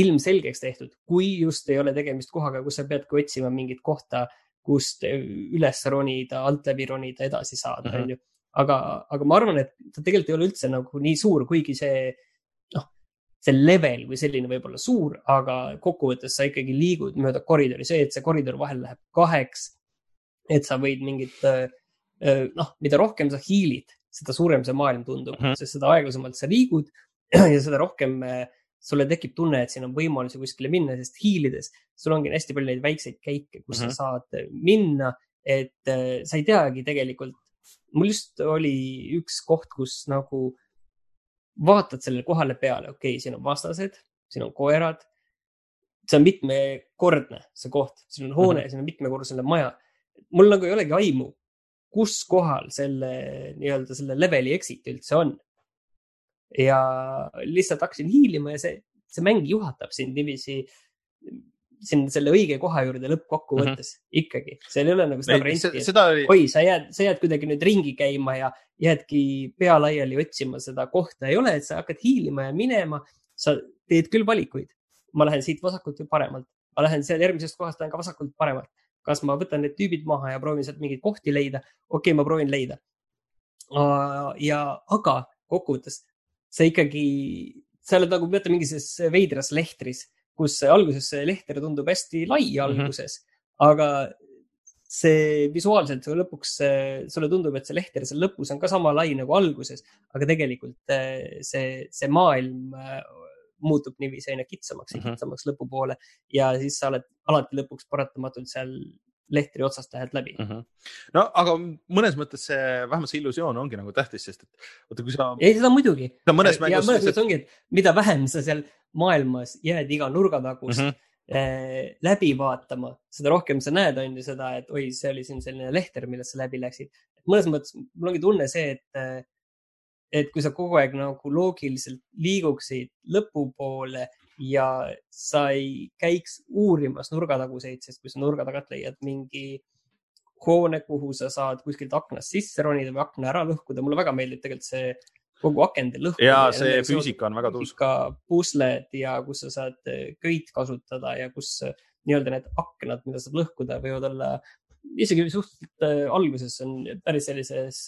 ilmselgeks tehtud, kui just ei ole tegemist kohaga, kus sa peadki otsima mingit kohta, kust üles ronida, alt läbi ronida, edasi saada, Mhm. onju. aga, aga ma arvan, et ta tegelikult ei ole üldse nagu nii suur, kuigi see noh, see level kui selline võib olla suur, aga kokkuvõttes sa ikkagi liigud mööda koridori, see, et see koridor vahel läheb kaheks, et sa võid mingit äh, äh, noh, mida rohkem sa hiilid, seda suurem see maailm tundub mm. -hmm. sest seda aeglasemalt sa liigud ja seda rohkem äh, sulle tekib tunne, et siin on võimalusi kuskile minna, sest hiilides sul ongi hästi palju neid väikseid käike, kus mm Mhm. -hmm. sa saad minna, et äh, sa ei teagi tegelikult. mul just oli üks koht, kus nagu vaatad sellele kohale peale, okei okay,, siin on vastased, siin on koerad. see on mitmekordne, see koht, siin on hoone mm, -hmm. siin on mitmekordne maja. mul nagu ei olegi aimu, kus kohal selle nii-öelda selle leveli exit üldse on. Ja lihtsalt hakkasin hiilima ja see, see mäng juhatab sind niiviisi siin selle õige koha juurde lõppkokkuvõttes mm -hmm. ikkagi, seal ei ole nagu seda varianti, et oli, oi, sa jääd, sa jääd kuidagi nüüd ringi käima ja jäädki pea laiali otsima seda kohta, ei ole, et sa hakkad hiilima ja minema, sa teed küll valikuid. ma lähen siit vasakult või paremalt, ma lähen seal järgmisest kohast lähen ka vasakult paremalt. kas ma võtan need tüübid maha ja proovin sealt mingeid kohti leida? okei okay,, ma proovin leida. ja, aga kokkuvõttes sa ikkagi, sa oled nagu mõtle mingis veidras lehtris, kus alguses see lehter tundub hästi lai alguses mm, -hmm. aga see visuaalselt sulle lõpuks, sulle tundub, et see lehter seal lõpus on ka sama lai nagu alguses, aga tegelikult eh, see, see maailm eh, muutub niiviisi aina kitsamaks ja Mhm. kitsamaks lõpupoole ja siis sa oled alati lõpuks paratamatult seal lehtri otsast lähed läbi. no aga mõnes mõttes see, vähemalt see illusioon ongi nagu tähtis, sest et vaata, kui sa, ei, seda muidugi. sa mõnes ja mängus mõnes mõttes ongi, et mida vähem sa seal maailmas jääd iga nurgatagust mm Mhm. -hmm. eh, läbi vaatama, seda rohkem sa näed, on ju seda, et oi, see oli siin selline lehter, millest sa läbi läksid. mõnes mõttes mul ongi tunne see, et, et kui sa kogu aeg nagu loogiliselt liiguksid lõpupoole ja sa ei käiks uurimas nurgataguseid, sest kui sa nurga tagant leiad mingi hoone, kuhu sa saad kuskilt aknast sisse ronida või akna ära lõhkuda, mulle väga meeldib tegelikult see kogu akende lõhkumine. ja see füüsika on väga tuus. ka pusled ja kus sa saad eh, köit kasutada ja kus eh, nii-öelda need aknad, mida saab lõhkuda, võivad olla isegi suhteliselt eh, alguses on päris sellises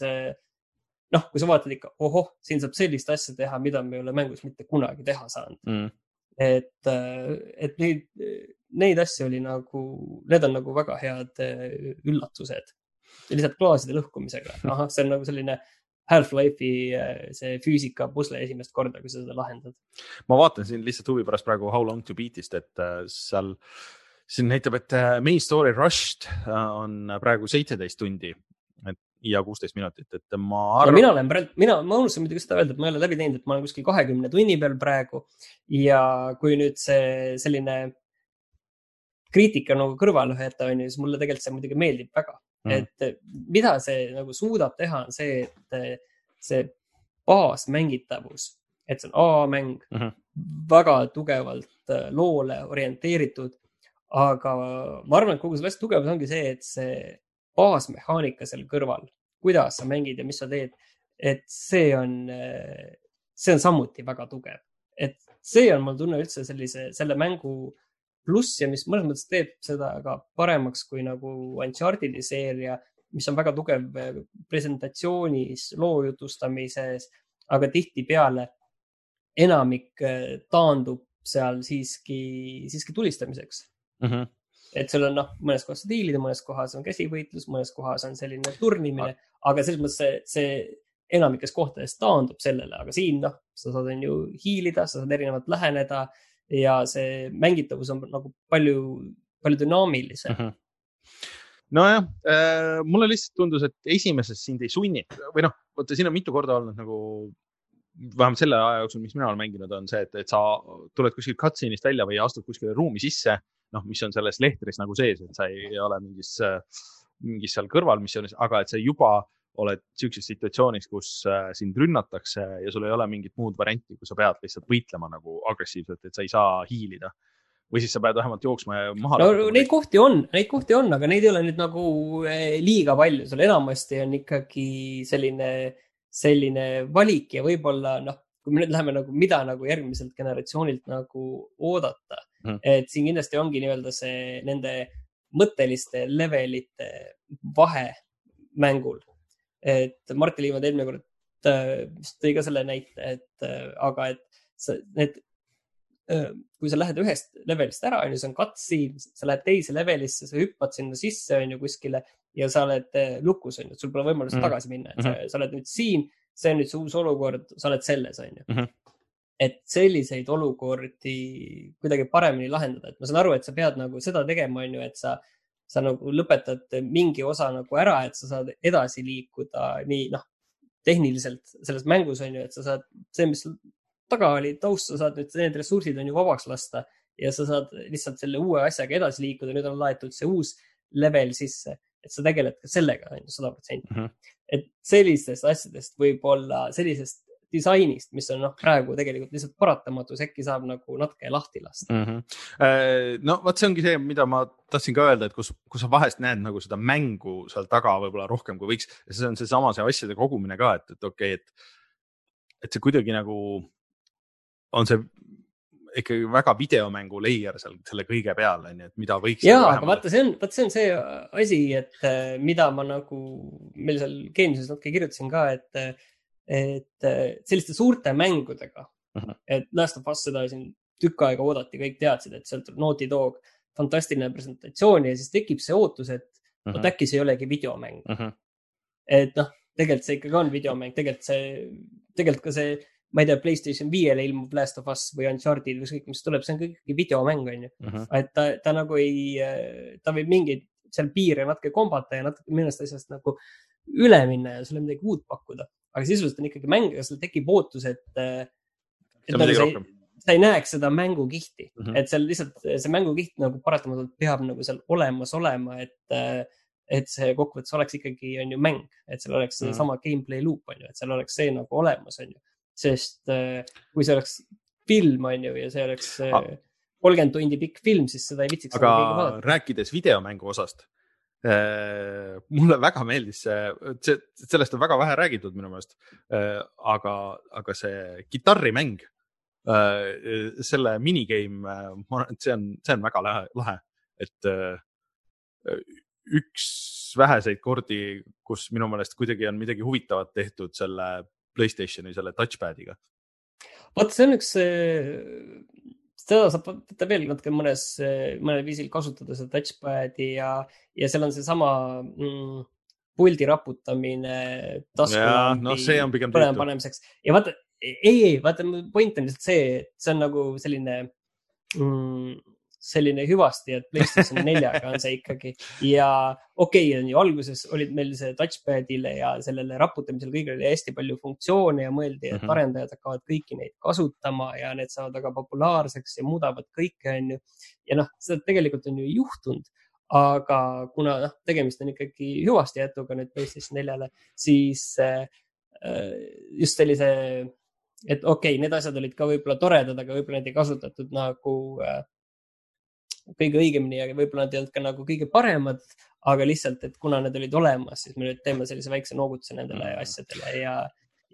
noh, kui sa vaatad ikka, ohoh, siin saab sellist asja teha, mida me ei ole mängus mitte kunagi teha saanud. Mm. et, et neid, neid asju oli nagu, need on nagu väga head üllatused. lihtsalt klaaside lõhkumisega, ahah, see on nagu selline Half-Life'i see füüsika pusle esimest korda, kui sa seda lahendad. ma vaatan siin lihtsalt huvi pärast praegu How long to beat'ist, et seal äh, siin näitab, et äh, main story rushed äh, on praegu seitseteist tundi ja kuusteist minutit, et ma arvan mina olen praegu, mina, ma unustasin muidugi seda öelda, et ma ei ole läbi teinud, et ma olen kuskil kahekümne tunni peal praegu. Ja kui nüüd see selline kriitika nagu kõrvale jätta, on ju, siis mulle tegelikult see muidugi meeldib väga. Mm.. et mida see nagu suudab teha, on see, et see baasmängitavus, et see on A-mäng mm, -hmm. väga tugevalt äh, loole orienteeritud. Aga ma arvan, et kogu selle asja tugevus ongi see, et see baasmehaanika seal kõrval, kuidas sa mängid ja mis sa teed, et see on, see on samuti väga tugev. et see on, mul tunne üldse sellise, selle mängu pluss ja mis mõnes mõttes teeb seda ka paremaks kui nagu Uncharted'i seeria, mis on väga tugev presentatsioonis, loo jutustamises, aga tihtipeale enamik taandub seal siiski, siiski tulistamiseks mm. -hmm. Et sul on noh, mõnes kohas stiilid, mõnes kohas on käsivõitlus, mõnes kohas on selline turnimine, aga selles mõttes see, see enamikes kohtades taandub sellele, aga siin noh, sa saad on ju hiilida, sa saad erinevalt läheneda ja see mängitavus on nagu palju, palju dünaamilisem mm. -hmm nojah äh,, mulle lihtsalt tundus, et esimeses sind ei sunnitud või noh, vaata siin on mitu korda olnud nagu vähemalt selle aja jooksul, mis mina olen mänginud, on see, et, et sa tuled kuskilt cutscene'ist välja või astud kuskile ruumi sisse noh, mis on selles lehtris nagu sees, et sa ei ole mingis, mingis seal kõrvalmissioonis, aga et sa juba oled sihukeses situatsioonis, kus äh, sind rünnatakse ja sul ei ole mingit muud varianti, kui sa pead lihtsalt võitlema nagu agressiivselt, et sa ei saa hiilida või siis sa pead vähemalt jooksma ja maha. no neid kohti on, neid kohti on, aga neid ei ole nüüd nagu äh, liiga palju, seal enamasti on ikkagi selline, selline valik ja võib-olla noh, kui me nüüd läheme nagu, mida nagu järgmiselt generatsioonilt nagu oodata mm., et siin kindlasti ongi nii-öelda see nende mõtteliste levelite vahe mängul. et Martin Liivad eelmine kord äh, tõi ka selle näite, et äh, aga et sa, need, äh, kui sa lähed ühest levelist ära, on ju, see on cutscene, sa lähed teise levelisse, sa hüppad sinna sisse, on ju, kuskile ja sa oled lukus, on ju, et sul pole võimalust mm. tagasi minna, et sa, mhm. sa oled nüüd siin see on nüüd see uus olukord, sa oled selles, on ju. -hmm. Et selliseid olukordi kuidagi paremini lahendada, et ma saan aru, et sa pead nagu seda tegema, on ju, et sa, sa nagu lõpetad mingi osa nagu ära, et sa saad edasi liikuda nii, noh, tehniliselt selles mängus on ju, et sa saad, see, mis taga oli taust, sa saad nüüd need ressursid on ju vabaks lasta ja sa saad lihtsalt selle uue asjaga edasi liikuda, nüüd on laetud see uus level sisse et sa tegeled ka sellega on ju sada protsenti. Mhm. et sellistest asjadest võib-olla, sellisest disainist, mis on noh, praegu tegelikult lihtsalt paratamatus, äkki saab nagu natuke lahti lasta mm. -hmm. no vot, see ongi see, mida ma tahtsin ka öelda, et kus, kus sa vahest näed nagu seda mängu seal taga võib-olla rohkem kui võiks. see on seesama, see asjade kogumine ka, et, et okei okay,, et, et see kuidagi nagu on see ikkagi väga videomängu layer seal selle kõige peal on ju, et mida võiks. ja, aga vaata, see on, vot see on see asi, et äh, mida ma nagu meil seal Games'is natuke kirjutasin ka, et, et äh, selliste suurte mängudega uh, mhm. -huh. et Last of Us seda siin tükk aega oodati, kõik teadsid, et sealt tuleb Naughty Dog, fantastiline presentatsioon ja siis tekib see ootus, et uh -huh. vot mhm. äkki see ei olegi videomäng uh. Mhm. -huh. et noh, tegelikult see ikkagi on videomäng, tegelikult see, tegelikult ka see ma ei tea, Playstation viiele ilmub Last of Us või Uncharted või ükskõik, mis tuleb, see on ikkagi videomäng, on ju uh. -huh. et ta, ta nagu ei, ta võib mingeid seal piire natuke kombata ja natuke mõnest asjast nagu üle minna ja sulle midagi uut pakkuda. Aga sisuliselt on ikkagi mäng sul tekib ootus, et, et nagu sa, ei, sa ei näeks seda mängukihti uh, -huh. et seal lihtsalt see mängukiht nagu paratamatult peab nagu seal olemas olema, et et see kokkuvõttes oleks ikkagi, on ju, mäng, et seal oleks seesama uh -huh. gameplay loop, on ju, et seal oleks see nagu olemas, on ju sest äh, kui see oleks film, on ju, ja see oleks äh, ah. kolmkümmend tundi pikk film, siis seda ei viitsiks. aga rääkides videomängu osast äh,, mulle väga meeldis see, sellest on väga vähe räägitud minu meelest äh,, aga, aga see kitarrimäng äh,, selle minigame, ma arvan, et see on, see on väga lahe, et äh, üks väheseid kordi, kus minu meelest kuidagi on midagi huvitavat tehtud selle Playstationi selle touchpad'iga? vot see on üks seda saab võtta veel natuke mõnes, mõnel viisil kasutada seda touchpad'i ja, ja seal on seesama mm, puldi raputamine taskulambi no, see on pigem põlema panemiseks. Ja vaata, ei, ei, vaata point on lihtsalt see, et see on nagu selline mm, selline hüvasti, et Playstation neljaga on see ikkagi ja okei okay,, on ju, alguses olid meil see touchpad'ile ja sellele raputamisele kõigile oli hästi palju funktsioone ja mõeldi, et -hmm. arendajad hakkavad kõiki neid kasutama ja need saavad väga populaarseks ja muudavad kõike, on ju. ja noh, seda tegelikult on ju juhtunud, aga kuna noh, tegemist on ikkagi hüvasti jätuga nüüd Playstation neljale, siis äh, just sellise, et okei okay,, need asjad olid ka võib-olla toredad, aga võib-olla neid ei kasutatud nagu äh, kõige õigemini ja võib-olla nad ei olnud ka nagu kõige paremad, aga lihtsalt, et kuna need olid olemas, siis me nüüd teeme sellise väikse noogutuse nendele mm. asjadele ja,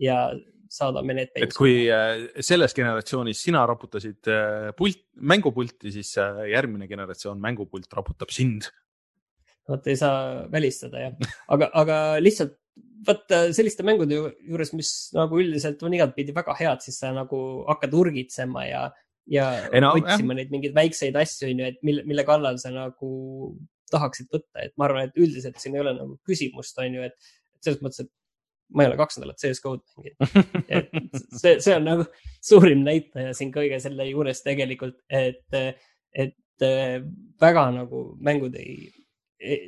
ja saadame need. et kui äh, selles generatsioonis sina raputasid äh, pult, mängupulti, siis äh, järgmine generatsioon mängupult raputab sind. vot ei saa välistada jah, aga, aga lihtsalt vaata selliste mängude juures, mis nagu üldiselt on igatpidi väga head, siis sa nagu hakkad urgitsema ja ja no, otsima jah. neid mingeid väikseid asju, on ju, et mille, mille kallal sa nagu tahaksid võtta, et ma arvan, et üldiselt siin ei ole nagu küsimust, on ju, et selles mõttes, et ma ei ole kaks nädalat CS-GO-d mänginud. et see, see on nagu suurim näitaja siin kõige selle juures tegelikult, et, et väga nagu mängud ei,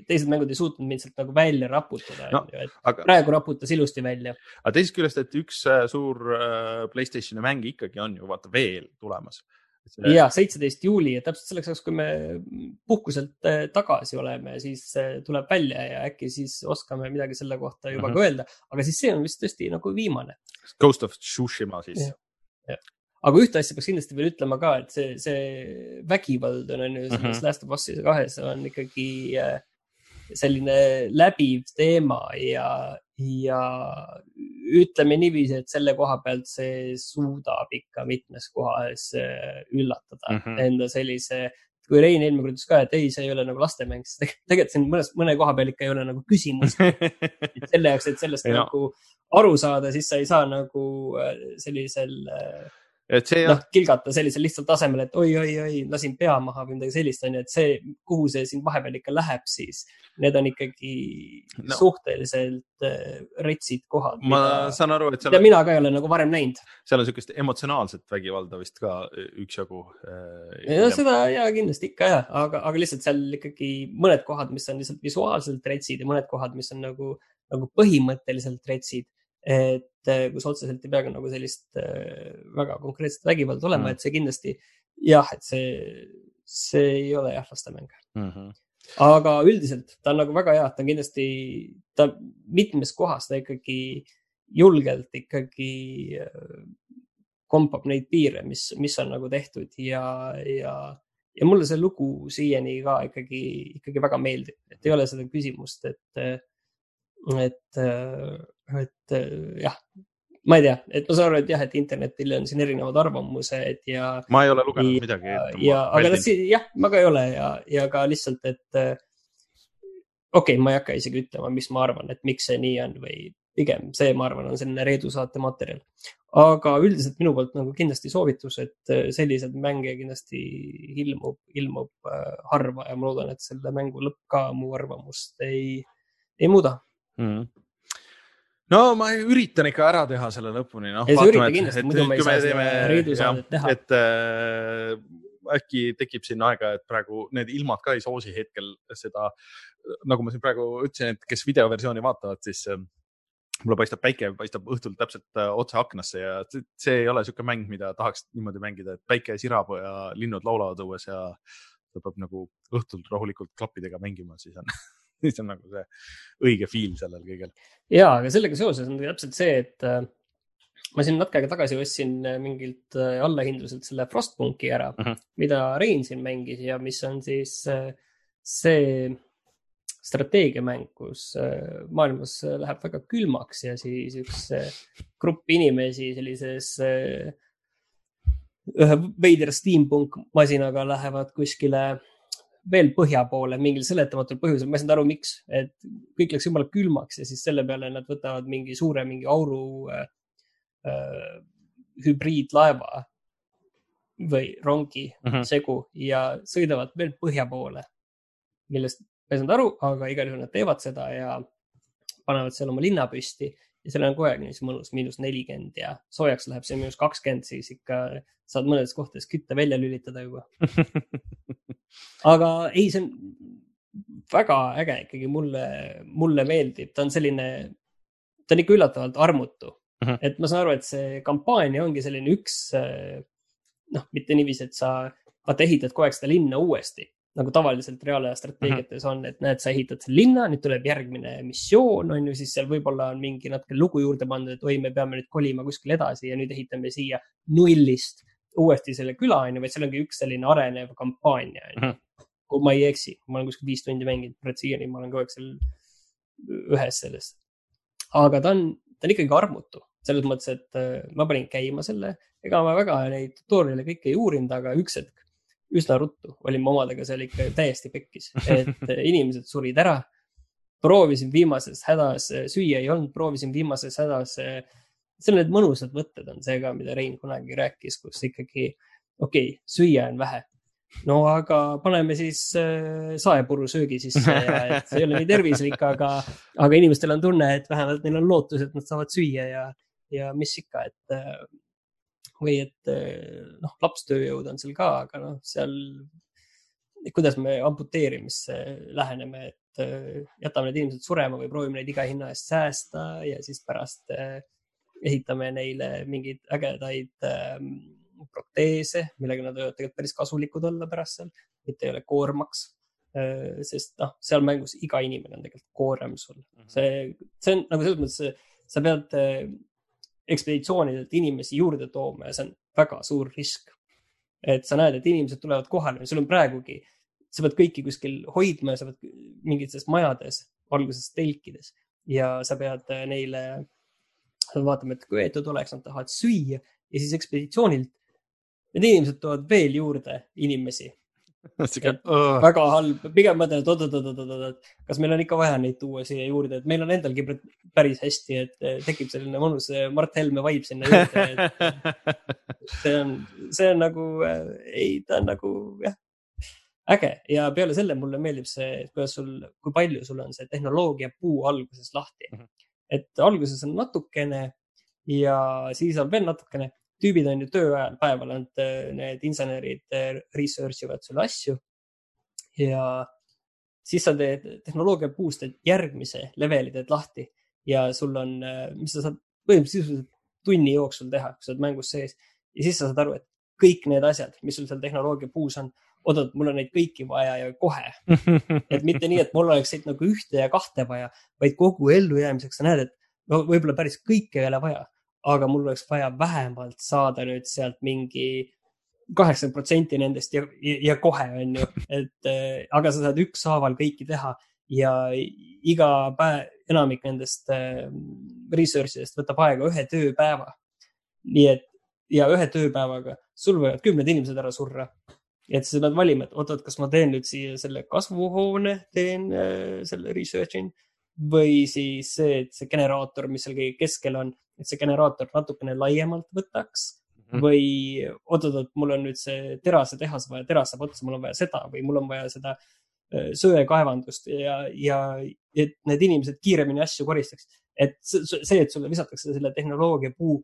teised mängud ei suutnud mind sealt nagu välja raputada no,, aga, praegu raputas ilusti välja. aga teisest küljest, et üks äh, suur äh, Playstationi mäng ikkagi on ju vaata veel tulemas. See... ja seitseteist juuli, et täpselt selleks ajaks, kui me puhkuselt äh, tagasi oleme, siis tuleb välja ja äkki siis oskame midagi selle kohta juba mm -hmm. ka öelda, aga siis see on vist tõesti nagu viimane. Ghost of Tsushima siis. Aga ühte asja peaks kindlasti veel ütlema ka, et see, see vägivald on, on ju, selles mm -hmm. Last of Us'is kahes on ikkagi äh, selline läbiv teema ja, ja ütleme niiviisi, et selle koha pealt see suudab ikka mitmes kohas äh, üllatada mm -hmm. enda sellise kui Rein eelmine kord ütles ka, et ei, see ei ole nagu lastemäng, siis tegelikult siin mõnes, mõne koha peal ikka ei ole nagu küsimust selle jaoks, et sellest ja. nagu aru saada, siis sa ei saa nagu äh, sellisel äh, et see noh, kilgata sellisel lihtsal tasemel, et oi-oi-oi, lasin pea maha või midagi sellist, onju, et see, kuhu see siin vahepeal ikka läheb, siis need on ikkagi no. suhteliselt äh, retsid kohad. ma mida, saan aru, et seal. mina ka ei ole nagu varem näinud. seal on niisugust emotsionaalset vägivalda vist ka üksjagu äh,. ja seda ja kindlasti ikka ja, aga, aga lihtsalt seal ikkagi mõned kohad, mis on lihtsalt visuaalselt retsid ja mõned kohad, mis on nagu, nagu põhimõtteliselt retsid et äh, kus otseselt ei pea ka nagu sellist äh, väga konkreetset vägivalda olema mm., et see kindlasti jah, et see, see ei ole jah lastemäng mm. -hmm. aga üldiselt ta on nagu väga hea, ta on kindlasti, ta mitmes kohas ta ikkagi julgelt ikkagi äh, kompab neid piire, mis, mis on nagu tehtud ja, ja, ja mulle see lugu siiani ka ikkagi, ikkagi väga meeldib, et ei ole seda küsimust, et, et et äh, jah, ma ei tea, et ma saan aru, et jah, et internetil on siin erinevad arvamused ja. ma ei ole lugenud ja, midagi. ja, aga noh, jah, ma ka ei ole ja, ja ka lihtsalt, et äh, okei okay,, ma ei hakka isegi ütlema, mis ma arvan, et miks see nii on või pigem see, ma arvan, on selline Reedu saate materjal. aga üldiselt minu poolt nagu kindlasti soovitus, et äh, selliseid mänge kindlasti ilmub, ilmub harva ja ma loodan, et selle mängu lõpp ka mu arvamust ei, ei muuda mm. no ma üritan ikka ära teha selle lõpuni, noh. ei, sa ürita kindlasti, muidu me ei saa seda Reidu saadet teha. et äh, äkki tekib siin aega, et praegu need ilmad ka ei soosi hetkel seda, nagu ma siin praegu ütlesin, et kes videoversiooni vaatavad, siis äh, mulle paistab päike, paistab õhtul täpselt äh, otse aknasse ja see ei ole niisugune mäng, mida tahaks niimoodi mängida, et päike sirab ja linnud laulavad õues ja ta peab nagu õhtul rahulikult klappidega mängima, siis on siis on nagu see õige feel sellel kõigel. ja, aga sellega seoses on täpselt see, et äh, ma siin natuke aega tagasi ostsin äh, mingilt äh, allahindluselt selle Frostpunki ära uh, mhm. -huh. mida Rein siin mängis ja mis on siis see strateegiamäng, kus maailmas läheb väga külmaks ja siis üks grupp inimesi sellises ühe veidra steampunk masinaga lähevad kuskile veel põhja poole mingil seletamatul põhjusel, ma ei saanud aru, miks, et kõik läks jumala külmaks ja siis selle peale nad võtavad mingi suure, mingi auru äh, äh, hübriidlaeva. või rongi mm -hmm. segu ja sõidavad veel põhja poole, millest ma ei saanud aru, aga igal juhul nad teevad seda ja panevad seal oma linna püsti ja seal on kogu aeg niiviisi mõnus miinus nelikümmend ja soojaks läheb see miinus kakskümmend, siis ikka saad mõnedes kohtades kütte välja lülitada juba aga ei, see on väga äge ikkagi, mulle, mulle meeldib, ta on selline, ta on ikka üllatavalt armutu mm. -hmm. et ma saan aru, et see kampaania ongi selline üks, noh, mitte niiviisi, et sa vaata ehitad kogu aeg seda linna uuesti, nagu tavaliselt reaalaja strateegiates mm -hmm. on, et näed, sa ehitad selle linna, nüüd tuleb järgmine missioon, on ju, siis seal võib-olla on mingi natuke lugu juurde pandud, et oi, me peame nüüd kolima kuskile edasi ja nüüd ehitame siia nullist uuesti selle küla, on ju, vaid seal ongi üks selline arenev kampaania, on ju. Mhm. kui ma ei eksi, ma olen kuskil viis tundi mänginud, siiani ma olen kogu aeg seal ühes sellest. aga ta on, ta on ikkagi armutu selles mõttes, et äh, ma panin käima selle, ega ma väga neid tutorial'e kõike ei uurinud, aga üks hetk üsna ruttu olin ma omadega seal ikka täiesti pekkis, et inimesed surid ära. proovisin viimases hädas, süüa ei olnud, proovisin viimases hädas. seal need mõnusad mõtted on see ka, mida Rein kunagi rääkis, kus ikkagi, okei okay,, süüa on vähe. no aga paneme siis saepuru söögi sisse ja et see ei ole nii tervislik, aga, aga inimestel on tunne, et vähemalt neil on lootus, et nad saavad süüa ja, ja mis ikka, et või et eh, noh, lapstööjõud on seal ka, aga noh, seal, kuidas me amputeerimisse läheneme, et eh, jätame need inimesed surema või proovime neid iga hinna eest säästa ja siis pärast eh, ehitame neile mingeid ägedaid proteese, millega nad võivad tegelikult päris kasulikud olla pärast seal, mitte ei ole koormaks sest noh, seal mängus iga inimene on tegelikult koorem sul. Mhm. see, see on nagu selles mõttes, sa pead ekspeditsioonidelt inimesi juurde tooma ja see on väga suur risk. et sa näed, et inimesed tulevad kohale, sul on praegugi, sa pead kõiki kuskil hoidma ja sa pead mingites majades, alguses telkides ja sa pead neile, vaatama, et kui eetud oleks, nad tahavad süüa ja siis ekspeditsioonilt need inimesed toovad veel juurde inimesi. väga halb, pigem mõtlen, et oot-oot-oot-oot, kas meil on ikka vaja neid tuua siia juurde, et meil on endalgi päris hästi, et tekib selline mõnus Mart Helme vibe sinna juurde. see on, see on nagu, ei, ta on nagu jah, äge ja peale selle mulle meeldib see, kuidas sul, kui palju sul on see tehnoloogia puu alguses lahti. -hmm. et alguses on natukene ja siis on veel natukene tüübid on ju töö ajal päeval, nad, need insenerid eh, research ivad sulle asju. ja siis sa teed tehnoloogia et järgmise leveli teed lahti ja sul on, eh, mis sa saad põhimõtteliselt tunni jooksul teha, kui sa oled mängus sees. ja siis sa saad aru, et kõik need asjad, mis sul seal tehnoloogia puus on, oot-oot, mul on neid kõiki vaja ja kohe. et mitte nii, et mul oleks neid nagu ühte ja kahte vaja, vaid kogu ellujäämiseks sa näed, et no võib-olla päris kõike ei ole vaja aga mul oleks vaja vähemalt saada nüüd sealt mingi kaheksakümmend protsenti nendest ja, ja kohe on ju, et äh, aga sa saad ükshaaval kõiki teha ja iga päev, enamik nendest äh, research idest võtab aega ühe tööpäeva. nii et ja ühe tööpäevaga sul võivad kümned inimesed ära surra. et sa pead valima, et oot-oot, kas ma teen nüüd siia selle kasvuhoone, teen äh, selle research'i või siis see, et see generaator, mis seal kõige keskel on, et see generaator natukene laiemalt võtaks -hmm. või oot-oot-oot, mul on nüüd see terasetehas vaja, teras saab otsa, mul on vaja seda või mul on vaja seda söekaevandust ja, ja et need inimesed kiiremini asju koristaks. et see, et sulle visatakse selle tehnoloogia puu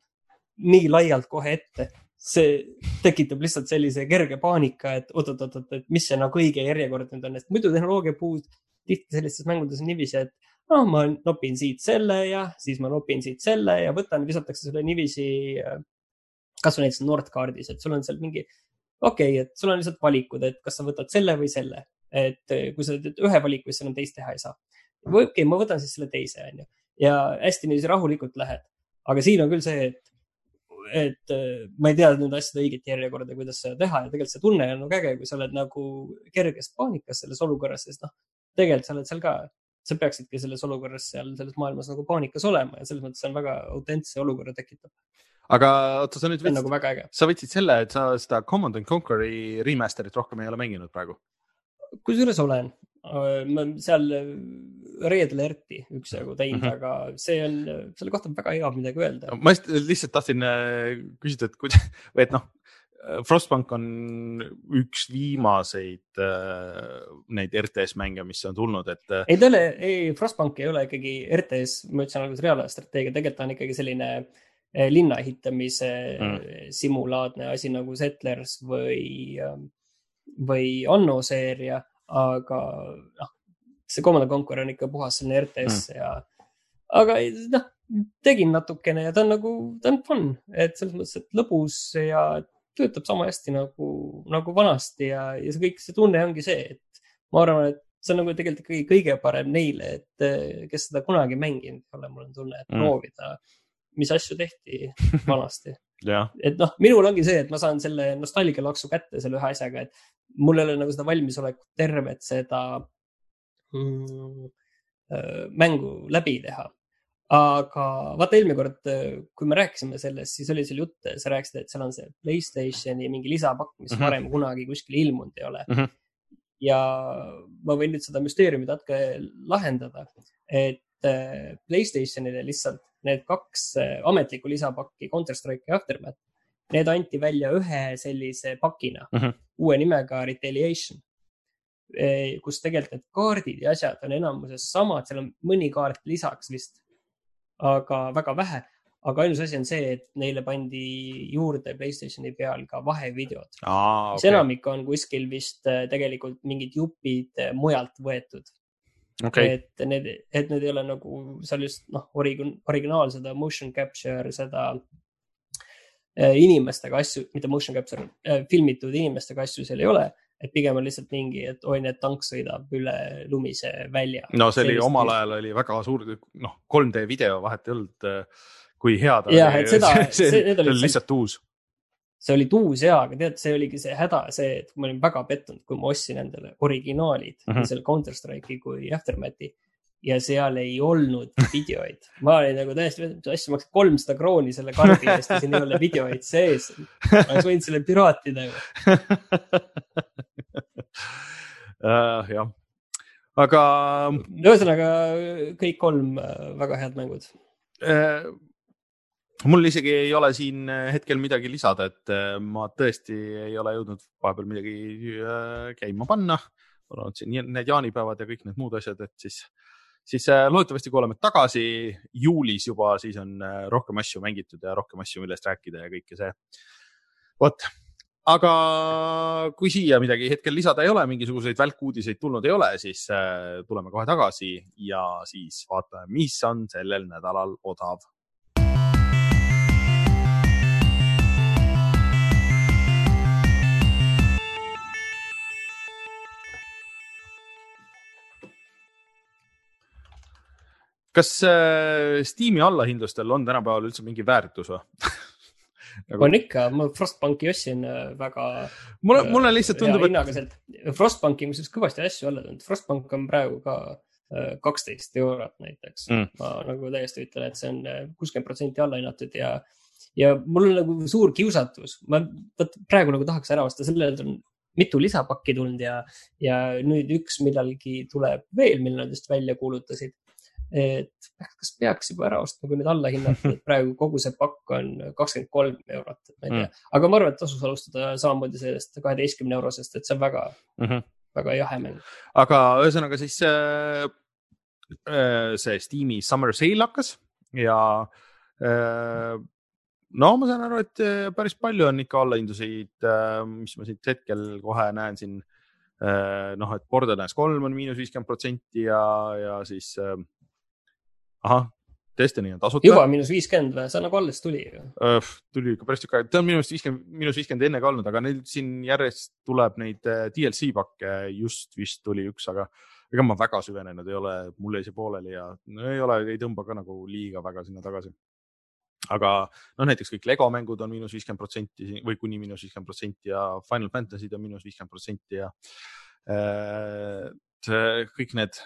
nii laialt kohe ette, see tekitab lihtsalt sellise kerge paanika, et oot-oot-oot, et mis see nagu õige järjekord nüüd on, sest muidu tehnoloogia puud tihti sellistes mängudes on niiviisi, et noh, ma nopin siit selle ja siis ma nopin siit selle ja võtan, visatakse sulle niiviisi. Äh, kasvõi näiteks Nordkaardis, et sul on seal mingi, okei okay,, et sul on lihtsalt valikud, et kas sa võtad selle või selle. et äh, kui sa teed ühe valiku, siis enam teist teha ei saa. või okei okay,, ma võtan siis selle teise, onju. ja hästi niiviisi rahulikult lähed. aga siin on küll see, et et äh, ma ei tea nende asjade õiget järjekorda, kuidas seda teha ja tegelikult see tunne on nagu äge, kui sa oled nagu kerges paanikas selles olukorras, sest noh, tegelikult sa oled seal ka sa peaksidki selles olukorras seal selles maailmas nagu paanikas olema ja selles mõttes on väga autentse olukorra tekitab. aga oota, sa nüüd võtsid, nagu sa võtsid selle, et sa seda Command and Conquer'i remaster'it rohkem ei ole mänginud praegu? kusjuures olen, ma seal Red Alerti üksjagu teinud mm, -hmm. aga see on, selle kohta on väga hea midagi öelda. ma lihtsalt tahtsin äh, küsida, et kuidas või et noh, Frostbank on üks viimaseid äh, neid RTS mänge, mis on tulnud, et. ei, ta ei ole, ei, Frostbank ei ole ikkagi RTS, ma ütlesin alguses reaalstrateegia, tegelikult ta on ikkagi selline äh, linna ehitamise mm. simulaadne asi nagu Settlers või, ähm, või Anno seeria, aga noh, see Command Conquer on ikka puhas selline RTS mm. ja, aga noh, tegin natukene ja ta on nagu, ta on fun, et selles mõttes, et lõbus ja töötab sama hästi nagu, nagu vanasti ja, ja see kõik, see tunne ongi see, et ma arvan, et see on nagu tegelikult ikkagi kõige parem neile, et eh, kes seda kunagi mänginud ei ole, mul on tunne, et mm. proovida, mis asju tehti vanasti. Et noh, minul ongi see, et ma saan selle nostalgialaksu kätte selle ühe asjaga, et mul ei ole nagu seda valmisolekut tervet seda mm, äh, mängu läbi teha aga vaata eelmine kord, kui me rääkisime sellest, siis oli seal jutt, sa rääkisid, et seal on see Playstationi mingi lisapakk, mis mm -hmm. varem kunagi kuskil ilmunud ei ole mm. -hmm. ja ma võin nüüd seda müsteeriumi natuke lahendada, et äh, Playstationile lihtsalt need kaks äh, ametlikku lisapakki, Counter Strike ja Aftermath, need anti välja ühe sellise pakina mm -hmm. uue nimega Retaliation äh, kus tegelikult need kaardid ja asjad on enamuses samad, seal on mõni kaart lisaks vist aga väga vähe. aga ainus asi on see, et neile pandi juurde Playstationi peal ka vahevideod ah,. mis okay. enamik on kuskil vist äh, tegelikult mingid jupid äh, mujalt võetud okay.. et need, et need ei ole nagu seal just noh, origin-, originaal seda motion capture, seda äh, inimestega asju, mitte motion capture filmitud inimestega asju seal ei ole et pigem on lihtsalt mingi, et oi, need tank sõidab üle lumise välja. no see oli omal ajal oli väga suur, noh, 3D video vahet ei olnud, äh, kui hea ta ja, oli. see, see, see oli lihtsalt uus. see oli uus ja, aga tead, see oligi see häda, see, et ma olin väga pettunud, kui ma ostsin endale originaalid mm, -hmm. selle Counter Strike'i kui Aftermathi ja seal ei olnud videoid. ma olin nagu täiesti, mis asja, maksid kolmsada krooni selle kaardi eest ja siin ei ole videoid sees. ma oleks võinud selle piraatida ju uh,. jah, aga. ühesõnaga kõik kolm äh, väga head mängud uh, mul isegi ei ole siin hetkel midagi lisada, et ma tõesti ei ole jõudnud vahepeal midagi käima panna. mul on siin need jaanipäevad ja kõik need muud asjad, et siis siis loodetavasti, kui oleme tagasi juulis juba, siis on rohkem asju mängitud ja rohkem asju, millest rääkida ja kõike see. vot, aga kui siia midagi hetkel lisada ei ole, mingisuguseid välkuudiseid tulnud ei ole, siis äh, tuleme kohe tagasi ja siis vaatame, mis on sellel nädalal odav. Kas äh, Steam'i allahindlustel on tänapäeval üldse mingi väärtus või nagu... on ikka, ma Frostbanki ostsin äh, väga. mulle, mulle lihtsalt tundub, et. Frostbanki on kusjuures kõvasti asju alla tulnud, Frostbank on praegu ka äh, kaksteist eurot näiteks mm.. ma nagu täiesti ütlen, et see on äh, kuuskümmend protsenti alla hinnatud ja, ja mul on nagu suur kiusatus, ma vot praegu nagu tahaks ära osta, sellel on mitu lisapakki tulnud ja, ja nüüd üks millalgi tuleb veel, mille nad just välja kuulutasid et kas peaks juba ära ostma, kui nüüd alla hinnata, et praegu kogu see pakk on kakskümmend kolm eurot, ma ei tea mm.. aga ma arvan, et tasus alustada samamoodi sellest kaheteistkümne eurosest, et see on väga mm, -hmm. väga jahe mäng. aga ühesõnaga siis äh, äh, see Steam'i Summer Sale hakkas ja äh, no ma saan aru, et äh, päris palju on ikka allahindluseid, äh, mis ma siit hetkel kohe näen siin. Noh, et Borderlands kolm on miinus viiskümmend protsenti ja, ja siis ahah, Destiny on tasuta. juba miinus viiskümmend või, see nagu alles tuli ju tuli ikka päris tükk aega, ta on arust viiskümmend, miinus viiskümmend enne ka olnud, aga neil siin järjest tuleb neid äh, DLC pakke, just vist tuli üks, aga ega ma väga süvenenud ei ole, mul jäi see pooleli ja no, ei ole, ei tõmba ka nagu liiga väga sinna tagasi. aga noh, näiteks kõik Lego mängud on miinus viiskümmend protsenti või kuni miinus viiskümmend protsenti ja Final Fantasy'd on miinus viiskümmend protsenti ja äh, kõik need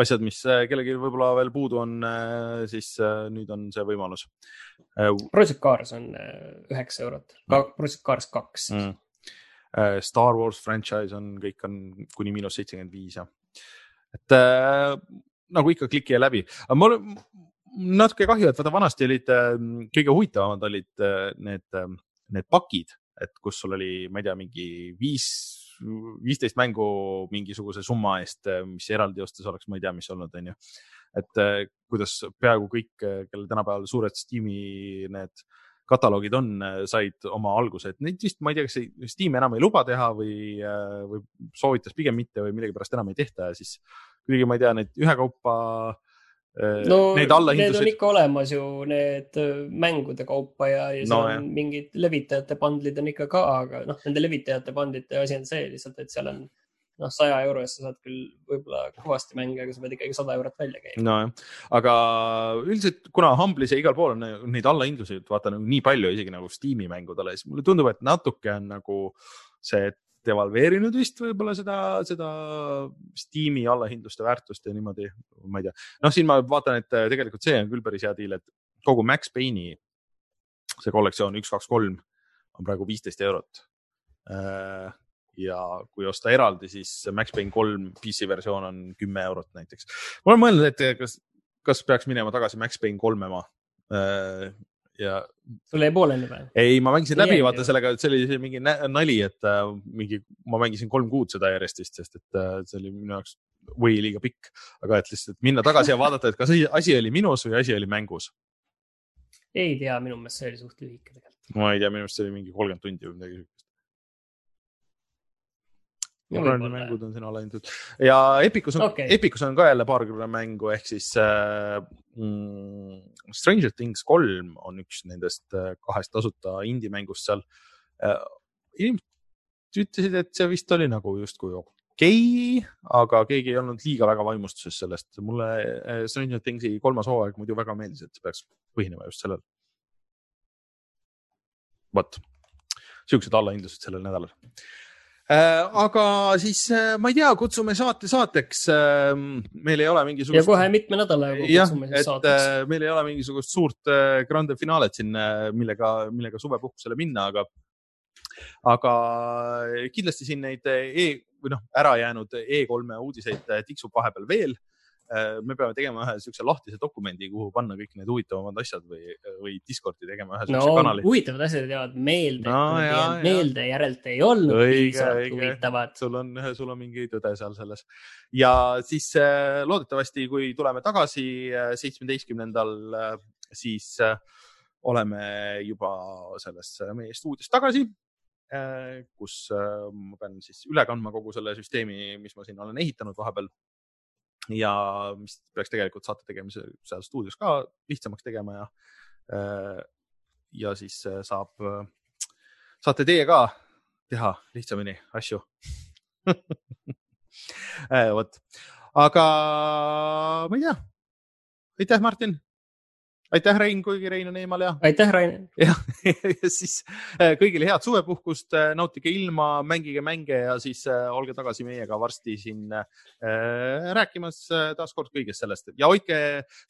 asjad, mis äh, kellelgi võib-olla veel puudu on, äh, siis äh, nüüd on see võimalus. Project Cars on üheksa eurot, Project Cars kaks mm.. Star Wars franchise on, kõik on kuni miinus seitsekümmend viis ja, et äh, nagu ikka kliki läbi, aga mul natuke kahju, et vaata vanasti olid kõige huvitavamad olid need, need pakid. Et kus sul oli, ma ei tea, mingi viis, viisteist mängu mingisuguse summa eest, mis eraldi ostes oleks, ma ei tea, mis olnud, onju. et kuidas peaaegu kõik, kellel tänapäeval suured Steam'i need kataloogid on, said oma alguse, et neid vist, ma ei tea, kas Steam enam ei luba teha või, või soovitas pigem mitte või millegipärast enam ei tehta ja siis kuidagi, ma ei tea, neid ühekaupa Äh, no need, need on ikka olemas ju, need äh, mängude kaupa ja, ja no, seal on mingid levitajate bundle'id on ikka ka, aga noh, nende levitajate bundle'ite asi on see lihtsalt, et seal on noh, saja euro eest sa saad küll võib-olla kõvasti mänge, aga sa pead ikkagi sada eurot välja käima. nojah, aga üldiselt, kuna Humble'is ja igal pool on neid allahindlusi, vaata nagu nii palju isegi nagu Steam'i mängudele, siis mulle tundub, et natuke on nagu see devalveerinud vist võib-olla seda, seda Steam'i allahindluste väärtust ja niimoodi, ma ei tea. noh, siin ma vaatan, et äh, tegelikult see on küll päris hea deal, et kogu Max Payne'i see kollektsioon üks, kaks, kolm on praegu viisteist eurot. Äh, ja kui osta eraldi, siis Max Payne kolm PC versioon on kümme eurot näiteks. ma olen mõelnud, et kas, kas peaks minema tagasi Max Payne kolmema äh, ja. Sul jäi pooleli või? ei, ma mängisin läbi, vaata sellega, et see oli mingi nali, et äh, mingi, ma mängisin kolm kuud seda järjest vist, sest et äh, see oli minu jaoks või liiga pikk, aga et lihtsalt minna tagasi ja vaadata, et kas asi oli minus või asi oli mängus. ei tea, minu meelest see oli suht lühike tegelikult. ma ei tea, minu meelest see oli mingi kolmkümmend tundi või midagi siukest mängud on siin alahindatud ja Epicus on okay., Epicus on ka jälle paarkümmend mängu ehk siis äh, mm, Stranger Things kolm on üks nendest äh, kahest tasuta indie-mängust seal äh,. inimesed ütlesid, et see vist oli nagu justkui okei okay,, aga keegi ei olnud liiga väga vaimustuses sellest. mulle äh, Stranger Thingsi kolmas hooaeg muidu väga meeldis, et see peaks põhinema just sellel. vot, siuksed allahindlused sellel nädalal aga siis äh, ma ei tea, kutsume saate saateks. Ähm, meil ei ole mingisugust. ja kohe mitme nädala jooksul kutsume siis saateks. Äh, meil ei ole mingisugust suurt grande finalet siin, millega, millega suvepuhkusele minna, aga, aga kindlasti siin neid e või noh, ära jäänud E3-e uudiseid tiksub vahepeal veel Äh, me peame tegema ühe siukse lahtise dokumendi, kuhu panna kõik need huvitavamad asjad või, või Discordi tegema ühe siukse no, kanali. huvitavad asjad jäävad meelde no,, meelde järelt ei olnud piisavalt huvitavad. sul on, sul on mingi tõde seal selles ja siis äh, loodetavasti, kui tuleme tagasi äh, seitsmeteistkümnendal, siis oleme juba selles meie stuudios tagasi kus ma pean siis üle kandma kogu selle süsteemi, mis ma siin olen ehitanud vahepeal ja mis peaks tegelikult saate tegemise seal stuudios ka lihtsamaks tegema ja, äh, ja siis äh, saab, äh, saate teie ka teha lihtsamini asju. Vot, aga ma ei tea. aitäh, Martin aitäh, Rein, kuigi Rein on eemal ja. aitäh, Rain. jah, ja siis äh, kõigile head suvepuhkust, äh, nautige ilma, mängige mänge ja siis äh, olge tagasi meiega varsti siin äh, rääkimas taaskord kõigest sellest ja hoidke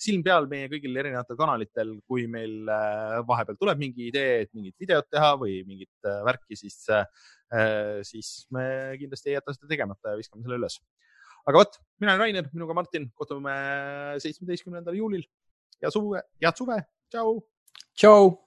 silm peal meie kõigil erinevatel kanalitel, kui meil vahepeal tuleb mingi idee, et mingit videot teha või mingit värki, siis äh,, siis me kindlasti ei jäta seda tegemata ja viskame selle üles. aga vot, mina olen Rainer, minuga Martin, kohtume seitsmeteistkümnendal juulil ja suve, head suve, tšau. tšau.